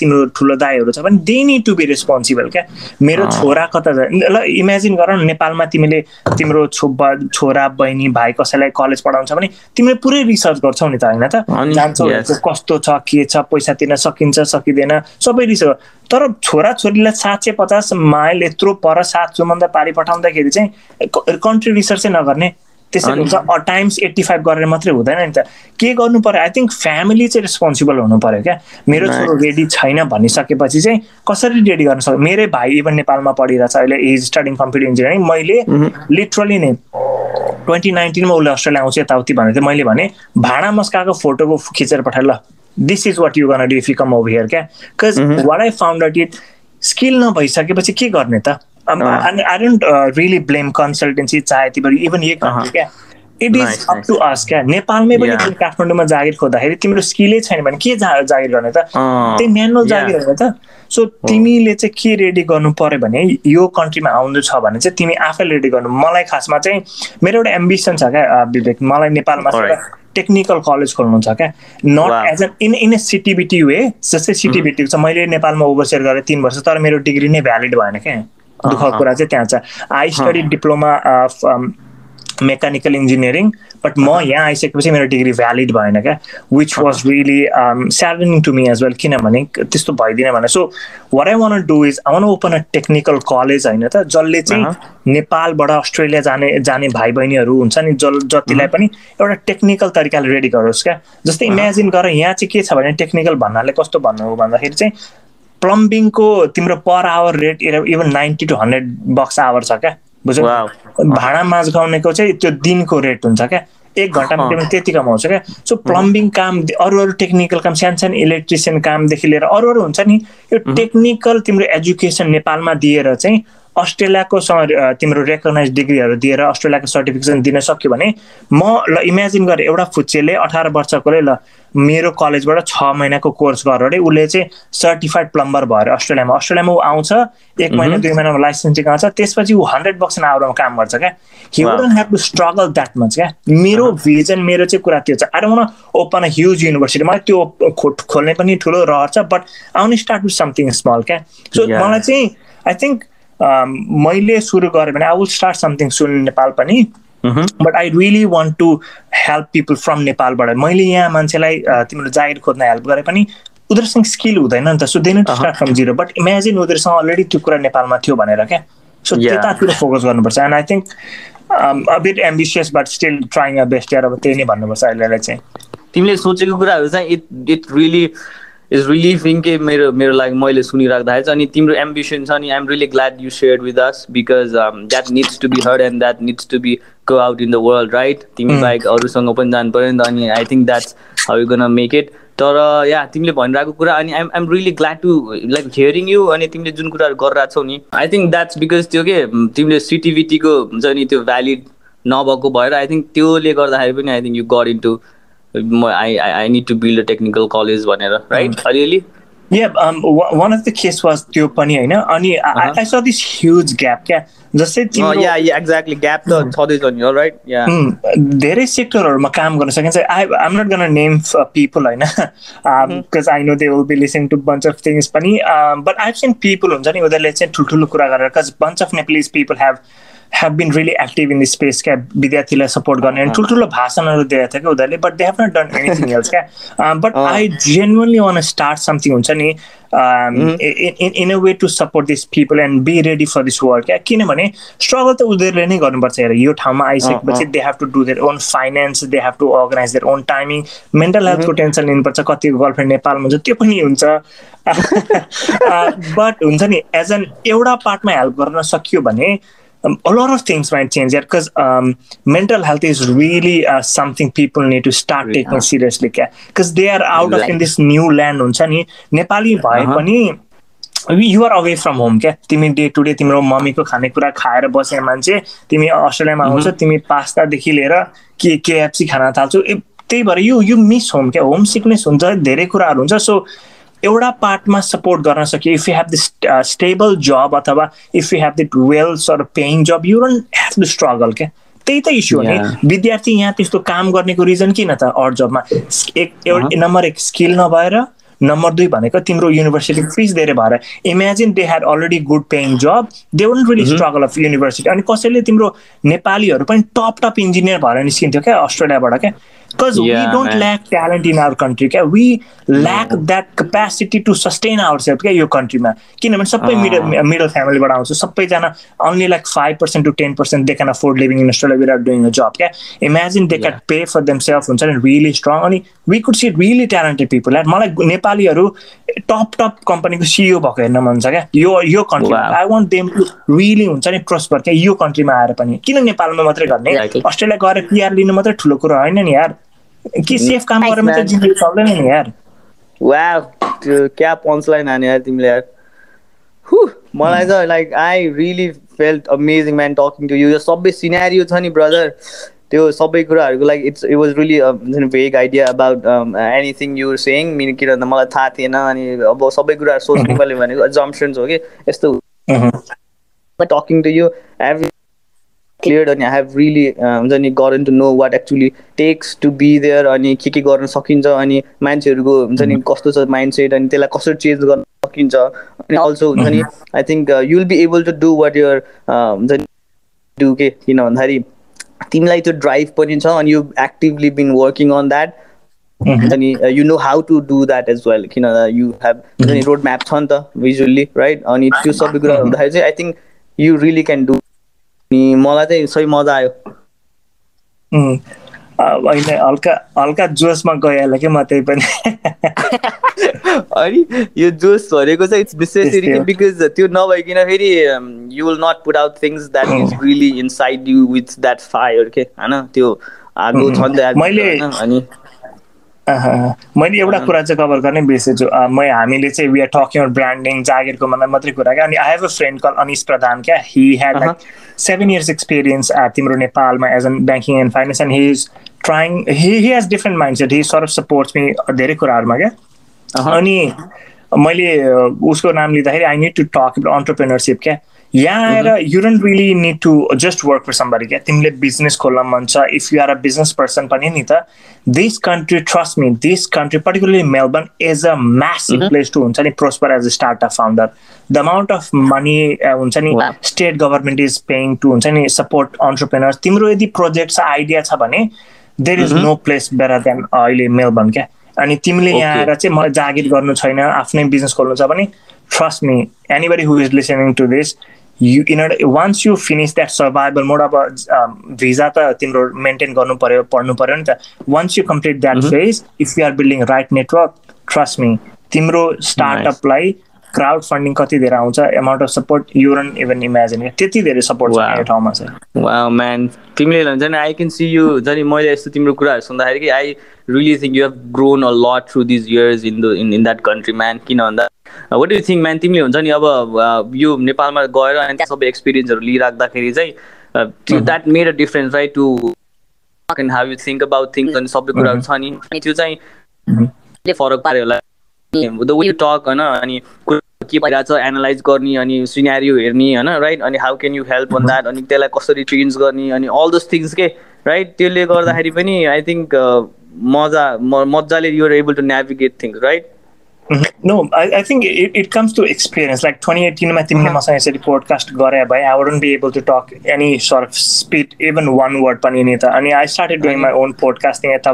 तिम्रो ठुलो दाईहरू छ भने they need to be responsible क्या? मेरो छोरा कता ल इमेजिन गर न नेपालमा तिमीले तिम्रो छो छोरा बहिनी भाइ कसैलाई कलेज पढाउँछ भने तिमीले पुरै रिसर्च गर्छौ नि त होइन त? जान्छौ कस्तो छ के छ पैसा तिर्न सकिन्छ सकिँदैन सबै रिसर्च तर छोरा छोरीलाई सात सय पचास माइल यत्रो पर सात सुमन्दा पारी पठाउँदाखेरि चाहिँ कन्ट्री रिसर्च नगर्ने। त्यसरी हुन्छ। टाइम्स एट्टी फाइभ गरेर मात्रै हुँदैन नि त। के गर्नु पर्यो? आई थिङ्क फ्यामिली चाहिँ रेस्पोन्सिबल हुनु पर्यो क्या। मेरो छोरो रेडी छैन भनिसकेपछि चाहिँ कसरी रेडी गर्न सक्छ मेरै भाइ इभन नेपालमा पढिरहेछ अहिले इज स्टडिङ कम्प्युटर इन्जिनियरिङ मैले लिटरली नै ट्वेन्टी नाइन्टिनमा उसले अस्ट्रेलिया आउँछ यताउति भनेर चाहिँ मैले भने भाँडा मस्काएको फोटोको खिचेर पठाएर ल। दिस इज वाट यु गर्न do if you come over here क्या। Because what I found it skill नभइसकेपछि के गर्ने त? I don't really blame consultancy चाहे तिमीहरू इभन यही कन्ट्री क्या it is up. To us क्या नेपालमै पनि. तिमी काठमाडौँमा जागिर खोज्दाखेरि तिम्रो स्किलै छैन भने के जा जागिर गर्ने त अँ, त्यही म्यानुअल. जागिर होइन त सो तिमीले चाहिँ के रेडी गर्नु पर्यो भने यो कन्ट्रीमा आउँदै छ भने चाहिँ तिमी आफै रेडी गर्नु मलाई खासमा चाहिँ मेरो एउटा एम्बिसन छ क्या अ, विवेक मलाई नेपालमा टेक्निकल कलेज खोल्नु छ क्या not. As an in in a सिटिबिटी way जस्तै सिटिबिटी छ मैले नेपालमा ओभरसियर गरेँ तिन वर्ष तर मेरो डिग्री नै भ्यालिड भएन क्या अहँ। कुरा चाहिँ त्यहाँ छ। I study diploma of mechanical engineering but म यहाँ आइसकेपछि मेरो डिग्री भ्यालिड भएन क्या which was really saddening to me as well किनभने त्यस्तो भइदिन भने। So what I want do is I want open a technical college होइन त जसले चाहिँ अहँ। नेपालबाट अस्ट्रेलिया जाने जाने भाइ बहिनीहरू हुन्छ नि जल जतिलाई पनि एउटा टेक्निकल तरिकाले रेडी गरोस् क्या। जस्तै इमेजिन गर यहाँ चाहिँ के छ भने टेक्निकल भन्नाले कस्तो भन्नु हो भन्दाखेरि चाहिँ प्लम्बिङको तिम्रो per hour rate even ninety to hundred bucks hour छ क्या? बुझ्यौ. भाँडा माझ गाउनेको चाहिँ त्यो दिनको रेट हुन्छ क्या? एक घन्टामा। तिमीले त्यति कमाउँछ क्या? सो प्लम्बिङ काम अरू अरू टेक्निकल काम सानो सानो इलेक्ट्रिसियन कामदेखि लिएर अरू अरू हुन्छ नि यो टेक्निकल तिम्रो एजुकेसन नेपालमा दिएर चाहिँ अस्ट्रेलियाको तिम्रो रेकगनाइज डिग्रीहरू दिएर अस्ट्रेलियाको सर्टिफिकेसन दिन सक्यो भने म ल इमेजिन गरेँ एउटा फुच्चेले अठार वर्षकोले ल मेरो कलेजबाट छ महिनाको कोर्स गरेर अरे उसले चाहिँ सर्टिफाइड प्लम्बर भएर अस्ट्रेलियामा अस्ट्रेलियामा ऊ आउँछ एक महिना दुई महिनामा लाइसेन्सिङ आउँछ त्यसपछि ऊ हन्ड्रेड बक्स आवरमा काम गर्छ क्या। He. Wouldn't have to struggle that much क्या। मेरो भिजन मेरो चाहिँ कुरा त्यो छ। I don't open a huge university मलाई त्यो खो- खोल्ने पनि ठुलो रहर छ but want start with something small क्या। सो. मलाई चाहिँ आई थिङ्क मैले सुरु गरेँ भने I will start something soon Nepal पनि. But I really want to help people from नेपालबाट मैले यहाँ मान्छेलाई अ, तिम्रो जागिर खोज्न हेल्प गरे पनि उनीहरूसँग स्किल हुँदैन नि त so they to Uh-huh. Start from zero but imagine उनीहरूसँग अलरेडी त्यो कुरा नेपालमा थियो भनेर क्या सो. त्यतातिर फोकस गर्नुपर्छ and I think a bit ambitious but still trying a best यार अब त्यही नै भन्नुपर्छ अहिलेलाई चाहिँ तिमीले सोचेको कुराहरू चाहिँ it it really is relieving के मेरो मेरो लागि मैले सुनिराख्दाखेरि चाहिँ अनि तिम्रो एम्बिसन छ नि I'm really glad you share with us because that needs to be heard and that needs to be go out in the world right तिमी Mm. बाहेक अरूसँग पनि जानु पऱ्यो नि त अनि I think that's how you gonna make it तर या तिमीले भनिरहेको कुरा अनि I'm I'm really glad to like hearing you अनि तिमीले जुन कुराहरू गरिरहेको छौ नि आई थिङ्क द्याट्स बिकज त्यो के तिमीले सिटिभिटीको हुन्छ नि त्यो भ्यालिड नभएको भएर आई थिङ्क त्योले गर्दाखेरि पनि I think you got in I I need to build a technical college भनेर राइट अलिअलि? Yeah, um, one one of the case was त्यो पनि होइन अनि. I so this huge gap क्या जस्तै तिम्रो या या एक्ज्याक्टली ग्याप त छँदैछ नि राइट या उम्, धेरै सेक्टरहरूमा काम गर्न सकिन्छ। I am not gonna name people होइन? Because I know they will be listening to bunch of things पनि बट आई सिन पिपल हुन्छ नि उनीहरूले चाहिँ ठुल्ठुलो कुरा गरेर bunch of Nepalese people have have been really active in space क्या विद्यार्थीलाई सपोर्ट गर्ने अनि ठुल्ठुलो भाषणहरू दिएको थियो क्या उनीहरूले but they have not done anything else क्या but. I genuinely want start something हुन्छ नि in a way to support this people and be ready for this work क्या किनभने स्ट्रगल त उनीहरूले नै गर्नुपर्छ हेर यो ठाउँमा आइसकेपछि they have to do their own finance they have to organise their own timing mental हेल्थको टेन्सन लिनुपर्छ कतिको गर्लफ्रेन्ड नेपालमा हुन्छ त्यो पनि हुन्छ बट हुन्छ नि एज एन एउटा पार्टमा हेल्प गर्न सकियो भने um, a lot of things might change there because um, mental health is really uh, something people need to start Yeah. taking seriously because they are out of in this new land हुन्छ नि नेपाली भए Uh-huh. पनि you're away from home क्या तिमी day to day तिम्रो मम्मीको खानेकुरा खाएर बसेर मान्छे तिमी अस्ट्रेलियामा आउँछ तिमी पास्तादेखि लिएर के केएफसी खान थाल्छौ त्यही भएर यो यु मिस होम क्या होम सिकनेस हुन्छ धेरै कुराहरू हुन्छ सो एउटा पार्टमा सपोर्ट गर्न सक्यो। If you have this stable job अथवा if you have that well sir paying job you don't have to struggle क्या त्यही त इस्यु हो नि. विद्यार्थी यहाँ त्यस्तो काम गर्नेको रिजन किन त अरू जबमा एक एउटा Uh-huh. नम्बर एक स्किल नभएर नम्बर दुई भनेको तिम्रो युनिभर्सिटी फिस धेरै भएर। Imagine they had already good paying job they won't really struggle of university अनि कसैले तिम्रो नेपालीहरू पनि टप टप इन्जिनियर भएर निस्किन्थ्यो क्या अस्ट्रेलियाबाट क्या we Yeah, don't man. Lack talent in our country क्या we lack that capacity to sustain ourself क्या यो कन्ट्रीमा किनभने सबै. मिडल मिडल फ्यामिलीबाट आउँछ सबैजना only like five percent to ten percent they can afford living in Australia without doing a job क्या imagine they can Yeah. Pay for themself हुन्छ नि रियली स्ट्रङ अनि we could see really talented people मलाई नेपालीहरू top top कम्पनीको CEO भएको हेर्न मन छ क्या यो यो कन्ट्रीमा Wow. I want them to really हुन्छ नि प्रोस्पर क्या यो कन्ट्रीमा आएर पनि किन नेपालमा मात्रै गर्ने. अस्ट्रेलिया गएर पिआर लिनु मात्रै ठुलो कुरो होइन नि यार कि सेफ काम गरेर मात्रै. जिन्दगी चल्दैन नि यार। वा त्यो क्या पन्चलाइन हाने यार तिमीले यार। हु मलाई त like I really felt amazing man talking to you यो सबै सिनेरियो छ नि ब्रदर त्यो सबै कुराहरूको लागि it's it was really vague idea about anything you're saying mean किन भन्दा मलाई थाहा थिएन अनि अब सबै कुराहरू सोच्नु मैले भनेको जम्सन्स हो कि? यस्तो talking to you every clear अनि आई हेभ रियली हुन्छ नि गरन to know what actually takes to be there अनि के के गर्न सकिन्छ अनि मान्छेहरूको हुन्छ नि कस्तो छ माइन्ड सेट अनि त्यसलाई कसरी चेन्ज गर्न सकिन्छ अनि अल्सो हुन्छ नि I think you will be able to do what you're हुन्छ नि डु के किन भन्दाखेरि तिमीलाई त्यो ड्राइभ पनि छ अनि you actively been working on that अनि you know how to do that as well किन यु हेभ नि रोड म्याप छ नि त भिजुअल्ली राइट अनि त्यो सबै कुरा हुँदाखेरि चाहिँ I think you really can do अनि मलाई चाहिँ सही मजा आयो। अहिले हल्का हल्का जोसमा गइहाल्यो कि म त्यही पनि। अनि यो जोस भरेको चाहिँ इट्स विशेष बिकज त्यो नभइकन फेरि you will not put out things that is really inside you with that fire के? होइन त्यो आगो छ नि त मैले अनि मैले एउटा कुरा चाहिँ कभर गर्ने बिर्सेछु म हामीले चाहिँ वी आर टकिङ ब्रान्डिङ जागिरको मलाई मात्रै कुरा क्या। अनि I have a friend call Anish Pradhan क्या। He had like seven years experience तिम्रो नेपालमा as an banking and finance and he is trying he he has different mindset he surf supports me धेरै कुराहरूमा क्या। अनि मैले उसको नाम लिँदाखेरि I need to talk entrepreneurship क्या। यहाँ आएर you don't really need to just work for somebody क्या तिमीले बिजनेस खोल्न मन छ? If you are a business person पनि नि त this country trust me this country particularly Melbourne is a massive place to हुन्छ नि prosper as a startup founder the amount of money हुन्छ नि state government is paying to हुन्छ नि support entrepreneurs तिम्रो यदि प्रोजेक्ट छ आइडिया छ भने there is no place better than अहिले मेलबर्न क्या? अनि तिमीले यहाँ आएर चाहिँ मलाई जागिर गर्नु छैन आफ्नै बिजनेस खोल्नु छ भने trust me anybody who is listening to this in order once you finish that survival mode अब भिजा त तिम्रो मेन्टेन गर्नु पर्यो पढ्नु पर्यो नि त। Once you complete that phase if you are building right network trust me तिम्रो स्टार्टअपलाई क्राउड फन्डिङ कति धेरै आउँछ amount of support you run even imagine त्यति धेरै सपोर्ट छ यो ठाउँमा चाहिँ। म्यान तिमीले भन्छ नि आई क्यान सी यु हुन्छ नि मैले यस्तो तिम्रो कुराहरू सुन्दाखेरि कि I really think you have grown a lot through these years in the in in that country man किन भन्दा वाट यु थिङ्क म्यान तिमीले हुन्छ नि अब यो नेपालमा गएर अनि त्यहाँ सबै एक्सपिरियन्सहरू लिइराख्दाखेरि चाहिँ that made a difference right to and how you think about think अनि सबै कुराहरू छ नि त्यो चाहिँ फरक पाऱ्यो होला द वे टक होइन अनि के भइरहेको छ एनालाइज गर्ने अनि सिनेरियो हेर्ने होइन राइट अनि how can you help on that अनि त्यसलाई कसरी चेन्ज गर्ने अनि अल दोज थिङ्स के राइट त्यसले गर्दाखेरि पनि आई थिङ्क मजा मजाले you're able to navigate things right Mm-hmm. No, I, I think it, it comes to experience. Like 2018, I think I said podcast gore bhai, I wouldn't be able to talk any sort of speed, even one word pani nita. And I started doing uh-huh. my own podcasting at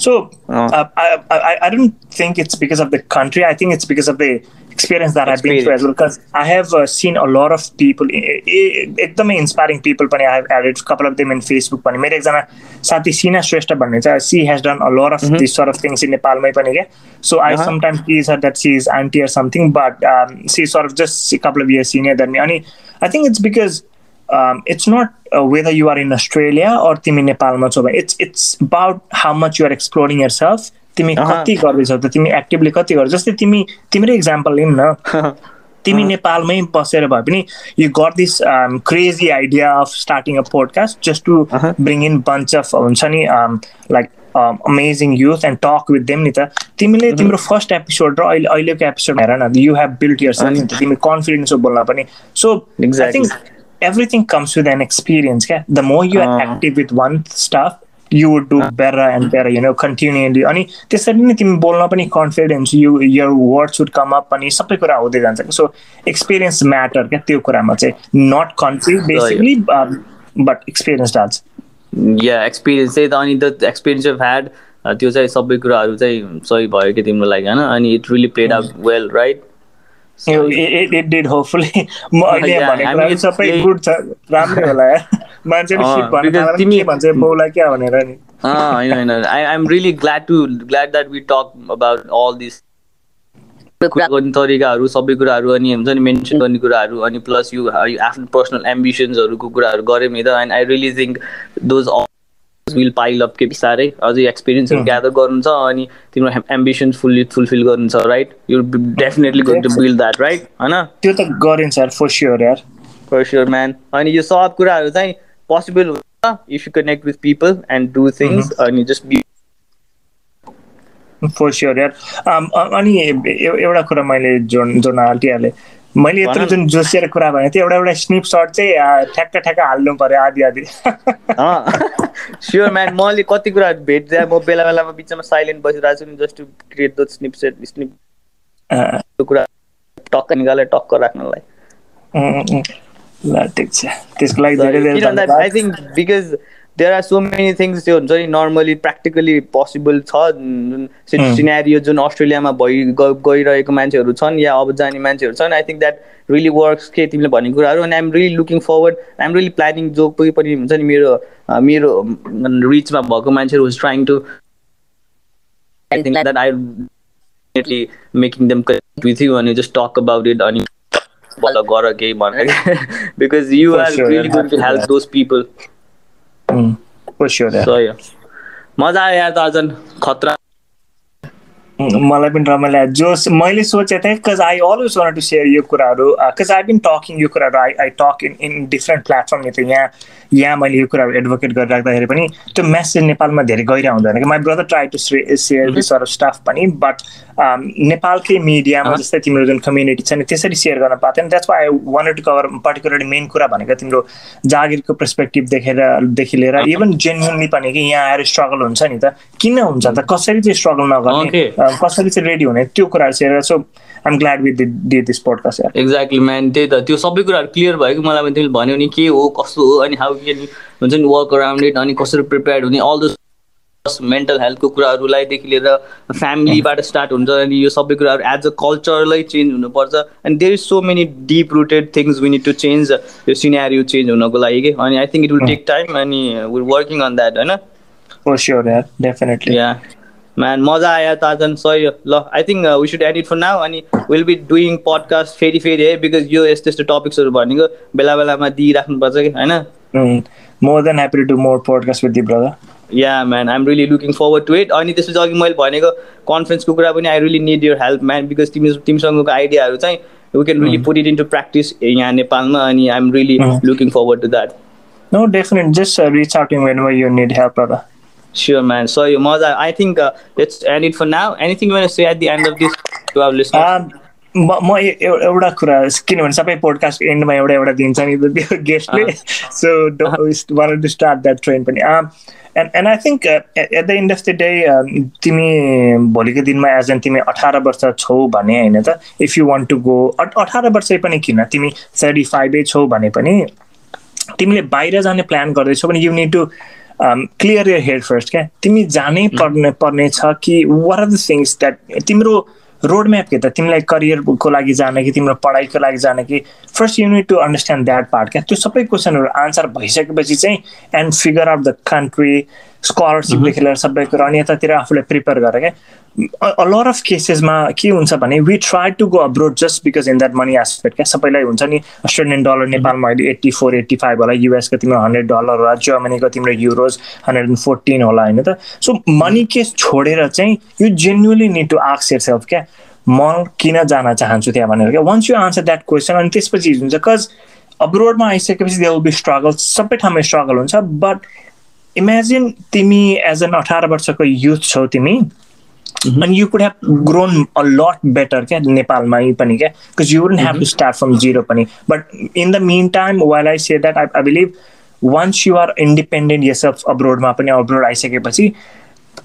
So uh-huh. uh, I, I I don't think it's because of the country. I think it's because of the experience that experience. I've been through as well. Because I have uh, seen a lot of people, एकदमै inspiring people पनि I have added a couple of them in Facebook पनि मेरो एकजना साथी सिना श्रेष्ठ भन्ने छ she has done a lot of this सort of things in नेपालमै पनि क्या so I sometimes tease her that she is auntie or something, but um, she's sort of just a couple of years senior than me. And I think it's because um, it's not uh, whether you are in Australia or Timi Nepal It's it's about how much you are exploring yourself. तिमी कति गर्दैछौ त? तिमी actively कति गर्छ जस्तै तिमी तिम्रै इक्जाम्पल लिउँ न। तिमी नेपालमै बसेर भए पनि you got this crazy idea of starting a podcast just to bring in bunch of हुन्छ नि like amazing youth and talk with them नि त। तिमीले तिम्रो फर्स्ट एपिसोड र अहिले अहिलेको एपिसोड हेर न। You have build yourself तिमी कन्फिडेन्स हो बोल्न पनि। So I think everything comes with an experience. Yeah? The more you are uh. active with one you would do better and better, you know, continually. अनि त्यसरी नै तिमी बोल्न पनि confidence you your words would come up अनि सबै कुरा हुँदै जान्छ। सो एक्सपिरियन्स म्याटर क्या त्यो कुरामा चाहिँ। Not country basically but experience does yeah experience चाहिँ त अनि द एक्सपिरियन्स अफ ह्याड त्यो चाहिँ सबै कुराहरू चाहिँ सही भयो कि तिम्रो लागि होइन? अनि it really played out well right सबै गुड छ राम्रै होला मान्छेले तिमी भन्छ बाउलाई क्या भनेर नि होइन होइन I am really glad to glad that we talk about all this कुरा गर्ने तरिकाहरू सबै कुराहरू अनि हुन्छ नि मेन्सन गर्ने कुराहरू अनि प्लस यु आफ्नो पर्सनल एम्बिसन्सहरूको कुराहरू गऱ्यौँ नि त and I really think those will pile up के बिस्तारै अझै एक्सपिरियन्सहरू ग्यादर गर्नु छ अनि तिम्रो एम्बिसन फुल्ली फुलफिल गर्नु छ right you definitely going to build that right होइन त्यो त गरिन्छ यार फर स्योर यार। फर स्योर म्यान अनि यो सब कुराहरू चाहिँ possible if you connect with people and do things and you just be for sure यार। अनि एउटा कुरा मैले जोड्न जोड्न हाल्टिहालेँ मैले यत्रो। जुन जोसिएर कुरा भने थियो एउटा एउटा स्निप सर्ट चाहिँ ठ्याक्क ठ्याक्क हाल्नु पर्यो आदि आदि स्योर म्यान मैले कति कुरा भेट्दा म बेला बेलामा बिचमा साइलेन्ट बसिरहेको छु नि just to create the snippet snip कुरा टक्क निकालेर टक्क राख्नलाई। ल ठिक छ। त्यसको लागि धेरै धेरै I think because there are so many things त्यो हुन्छ नि नर्मली प्र्याक्टिकली पोसिबल छ जुन सिनेरियो जुन अस्ट्रेलियामा भइ गइरहेको मान्छेहरू छन् या अब जाने मान्छेहरू छन् I think that really works के तिमीले भनेको कुराहरू। अनि I'm really looking forward I'm really planning जो कोही पनि हुन्छ नि मेरो मेरो रिचमा भएको मान्छेहरू was trying to I think that I definitely making them connect with you and you just talk about it and ball got a game on it because you For are sure, मजा आयो यार त अझन् खतरा। मलाई पनि रमाइलो जो मैले सोचेको थिएँ cause I always want to share यो कुराहरू कज आई बिन टकिङ यो कुराहरू I I talk in in different platform यहाँ। यहाँ मैले यो कुराहरू एडभोकेट गरिराख्दाखेरि पनि त्यो म्यासेज नेपालमा धेरै गइरहेको हुँदैन कि my brother try to share this or stuff पनि बट नेपालकै मिडियामा। जस्तै तिम्रो जुन कम्युनिटी छ नि त्यसरी सेयर गर्न पाएको that's why I want to cover particularly main कुरा भनेको तिम्रो जागिरको पर्सपेक्टिभ देखेर देखि लिएर इभन जेन्युनली पनि कि यहाँ आएर स्ट्रगल हुन्छ नि त। किन हुन्छ त? कसरी चाहिँ स्ट्रगल नगर्ने? कसरी चाहिँ रेडी हुने? त्यो कुराहरू share so I'm glad with the this podcast exactly man त्यही त। त्यो सबै कुराहरू क्लियर भयो कि मलाई पनि तिमीले भन्यो नि के हो कस्तो हो अनि हाउ क्यान हुन्छ नि वर्क अराउन्ड इट अनि कसरी प्रिपेयर हुने अल द मेन्टल हेल्थको कुराहरूलाईदेखि लिएर फ्यामिलीबाट स्टार्ट हुन्छ अनि यो सबै कुराहरू एज अ कल्चरलाई चेन्ज हुनुपर्छ। अनि there is so many deep rooted things we need to change यो सिनेरियो चेन्ज हुनको लागि कि? अनि I think it will take time अनि विल वर्किङ अन द्याट होइन? म्यान मजा आयो ताजन सही हो। ल I think we should edit for now अनि विल बी डुइङ पडकास्ट फेरि फेरि है बिकज यो यस्तो यस्तो टपिक्सहरू भनेको बेला बेलामा दिइराख्नुपर्छ कि होइन? More than happy to more podcast with the brother yeah man I'm really looking forward to it अनि त्यसपछि अघि मैले भनेको कन्फरेन्सको कुरा पनि I really need your help man because तिमी तिमीसँगको आइडियाहरू चाहिँ we can really put it into practice यहाँ नेपालमा अनि I'm really Mm. Looking forward to that no definite just reach out when you need help brother Sure, man. So, you mother, I think uh, let's end it for now. Anything you want to say at the end of this to our listeners? म म एउटा कुरा किनभने सबै podcast एन्डमा एउटा एउटा दिन्छ नि त्यो गेस्टले so want to start that train पनि। And and I think at the end of the day तिमी भोलिको दिनमा एज एन तिमी अठार वर्ष छौ भने होइन त if you want to go अठार वर्षै पनि किन? तिमी थर्टी फाइभै छौ भने पनि तिमीले बाहिर जाने प्लान गर्दैछौ भने you need to clear your head first क्या? तिमी जानै पर्ने पर्ने छ कि what are the things that तिम्रो रोड म्याप के त तिमीलाई करियरको लागि जाने कि तिम्रो पढाइको लागि जाने कि? First you need to understand that part क्या? त्यो सबै क्वेसनहरू आन्सर भइसकेपछि चाहिँ and figure out the country स्कलरसिपदेखि लिएर सबै कुरा अनि यतातिर आफूलाई प्रिपेयर गर क्या लर अफ केसेसमा के हुन्छ भने we try to go abroad just because in that money aspect क्या? सबैलाई हुन्छ नि अस्ट्रेलियन डलर नेपालमा अहिले एट्टी फोर एट्टी फाइभ होला युएसको तिम्रो हन्ड्रेड डलर होला जर्मनीको तिम्रो युरोज हन्ड्रेड एन्ड फोर्टिन होला होइन त? सो मनी केस छोडेर चाहिँ यु जेन्युली निड टु आक्स यर सेल्फ क्या? म किन जान चाहन्छु त्यहाँ भनेर क्या? Once you answer that question अनि त्यसपछि हुन्छ कज अब्रोडमा आइसकेपछि दे विल बी स्ट्रगल सबै ठाउँमा स्ट्रगल हुन्छ बट इमेजिन तिमी एज एन अठार वर्षको युथ छौ तिमी अनि you could have grown a lot better क्या नेपालमै पनि क्या because you wouldn't have to start from zero पनि। But in the mean time while I say that I I believe once you are independent yourself अब्रोडमा पनि abroad आइसकेपछि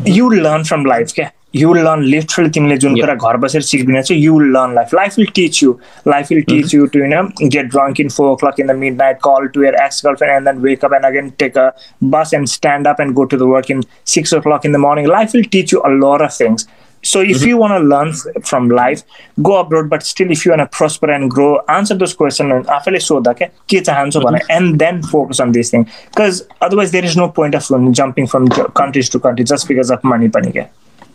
you learn from life क्या। You learn literally तिमीले जुन Yeah. कुरा घर बसेर सिक्दैन चाहिँ you learn life life will teach you life will teach you to you get drunk in four o'clock in the midnight call to your ex girlfriend and then wake up and again take a bus and stand up and go to the work in six o'clock in the morning. Life will teach you a lot of things. So if you want to learn f- from life, go abroad. But still, if you want to prosper and grow, answer those questions and आफैले सोध क्या के चाहन्छु भने and then focus on this thing. Because otherwise, there is no point of um, jumping from j- countries to country just because of money पनि क्या.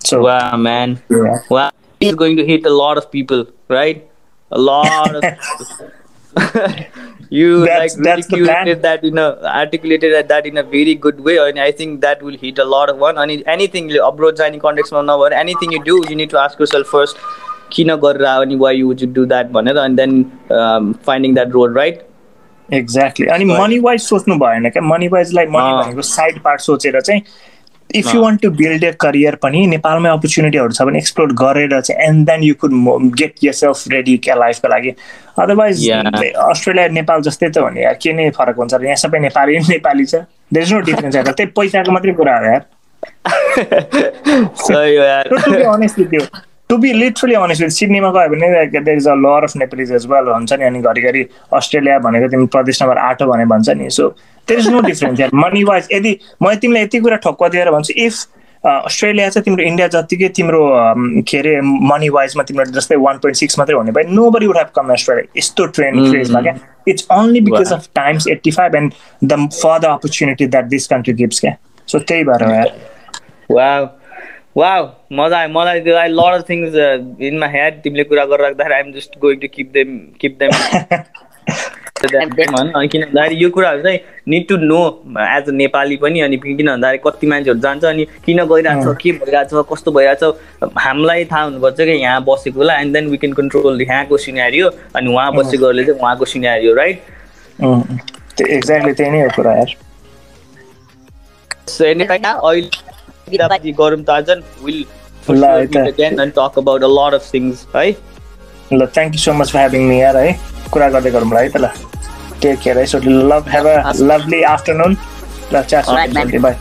So Wow, man. yeah. Wow. It's going to hit a lot of people, right? A lot of you That's- like that's articulated that in a articulated that in a very good way and I think that will hit a lot of one and anything abroad जाने context मा नभएर anything you do you need to ask yourself first किन गरेर आयो अनि why you would you do that भनेर and then um, finding that road right exactly अनि money wise सोच्नु भएन क्या मनी वाइजलाई मनी अँ। भनेको साइड पार्ट सोचेर चाहिँ if you want to build a career पनि नेपालमै अपर्च्युनिटीहरू छ भने एक्सप्लोर गरेर चाहिँ and then you could get yourself ready क्या लाइफको लागि अदरवाइज. अस्ट्रेलिया नेपाल जस्तै त हो नि यार के नै फरक हुन्छ र यहाँ सबै नेपाली नेपाली छ देयर इज नो डिफरेन्स यार त्यही पैसाको मात्रै कुरा हो यार सही हो यार honest to be literally honest सिडनीमा गयो भने there is a lot of Nepalis as well भन्छ नि अनि घरिघरि अस्ट्रेलिया भनेको तिमी प्रदेश नम्बर आठ हो भने भन्छ नि so there is no difference यार मनी वाइज यदि म तिमीलाई यति कुरा ठोक्क दिएर भन्छु इफ अस्ट्रेलिया चाहिँ तिम्रो इन्डिया जतिकै तिम्रो के अरे मनी वाइजमा तिम्रो जस्तै वान पोइन्ट सिक्स मात्रै हुने भए nobody would have come Australia यस्तो ट्रेन्ड. क्रेजमा क्या it's only because of times eighty five and the for the opportunity that this country gives क्या सो त्यही भएर यार वाउ मजा आयो मलाई I lot of things in my head तिमीले कुरा गरेर राख्दाखेरि I'm just going to keep them keep them अनि किन भन्दाखेरि यो कुराहरू चाहिँ need to know as a Nepali पनि अनि किन भन्दाखेरि कति मान्छेहरू जान्छ अनि किन गइरहेको छ के भइरहेको छ कस्तो भइरहेको छ हामीलाई थाहा हुनुपर्छ कि यहाँ बसेकोलाई and then we can control यहाँको सिनेरियो अनि उहाँ बसेकोहरूले चाहिँ उहाँको सिनेरियो राइट. त्यो एक्ज्याक्टली त्यही नै हो कुरा यार अहिले गरौँ त आज विल ल, यता- and talk about a lot of things है ल thank you so much for having me यार है कुरा गर्दै गरौँ ल है त ल टेक केयर है so love have a lovely afternoon ल Alright, man. च्याट बाई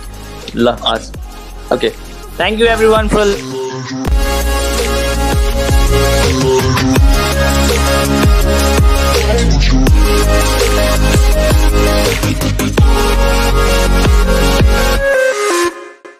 ल हस् okay thank you everyone for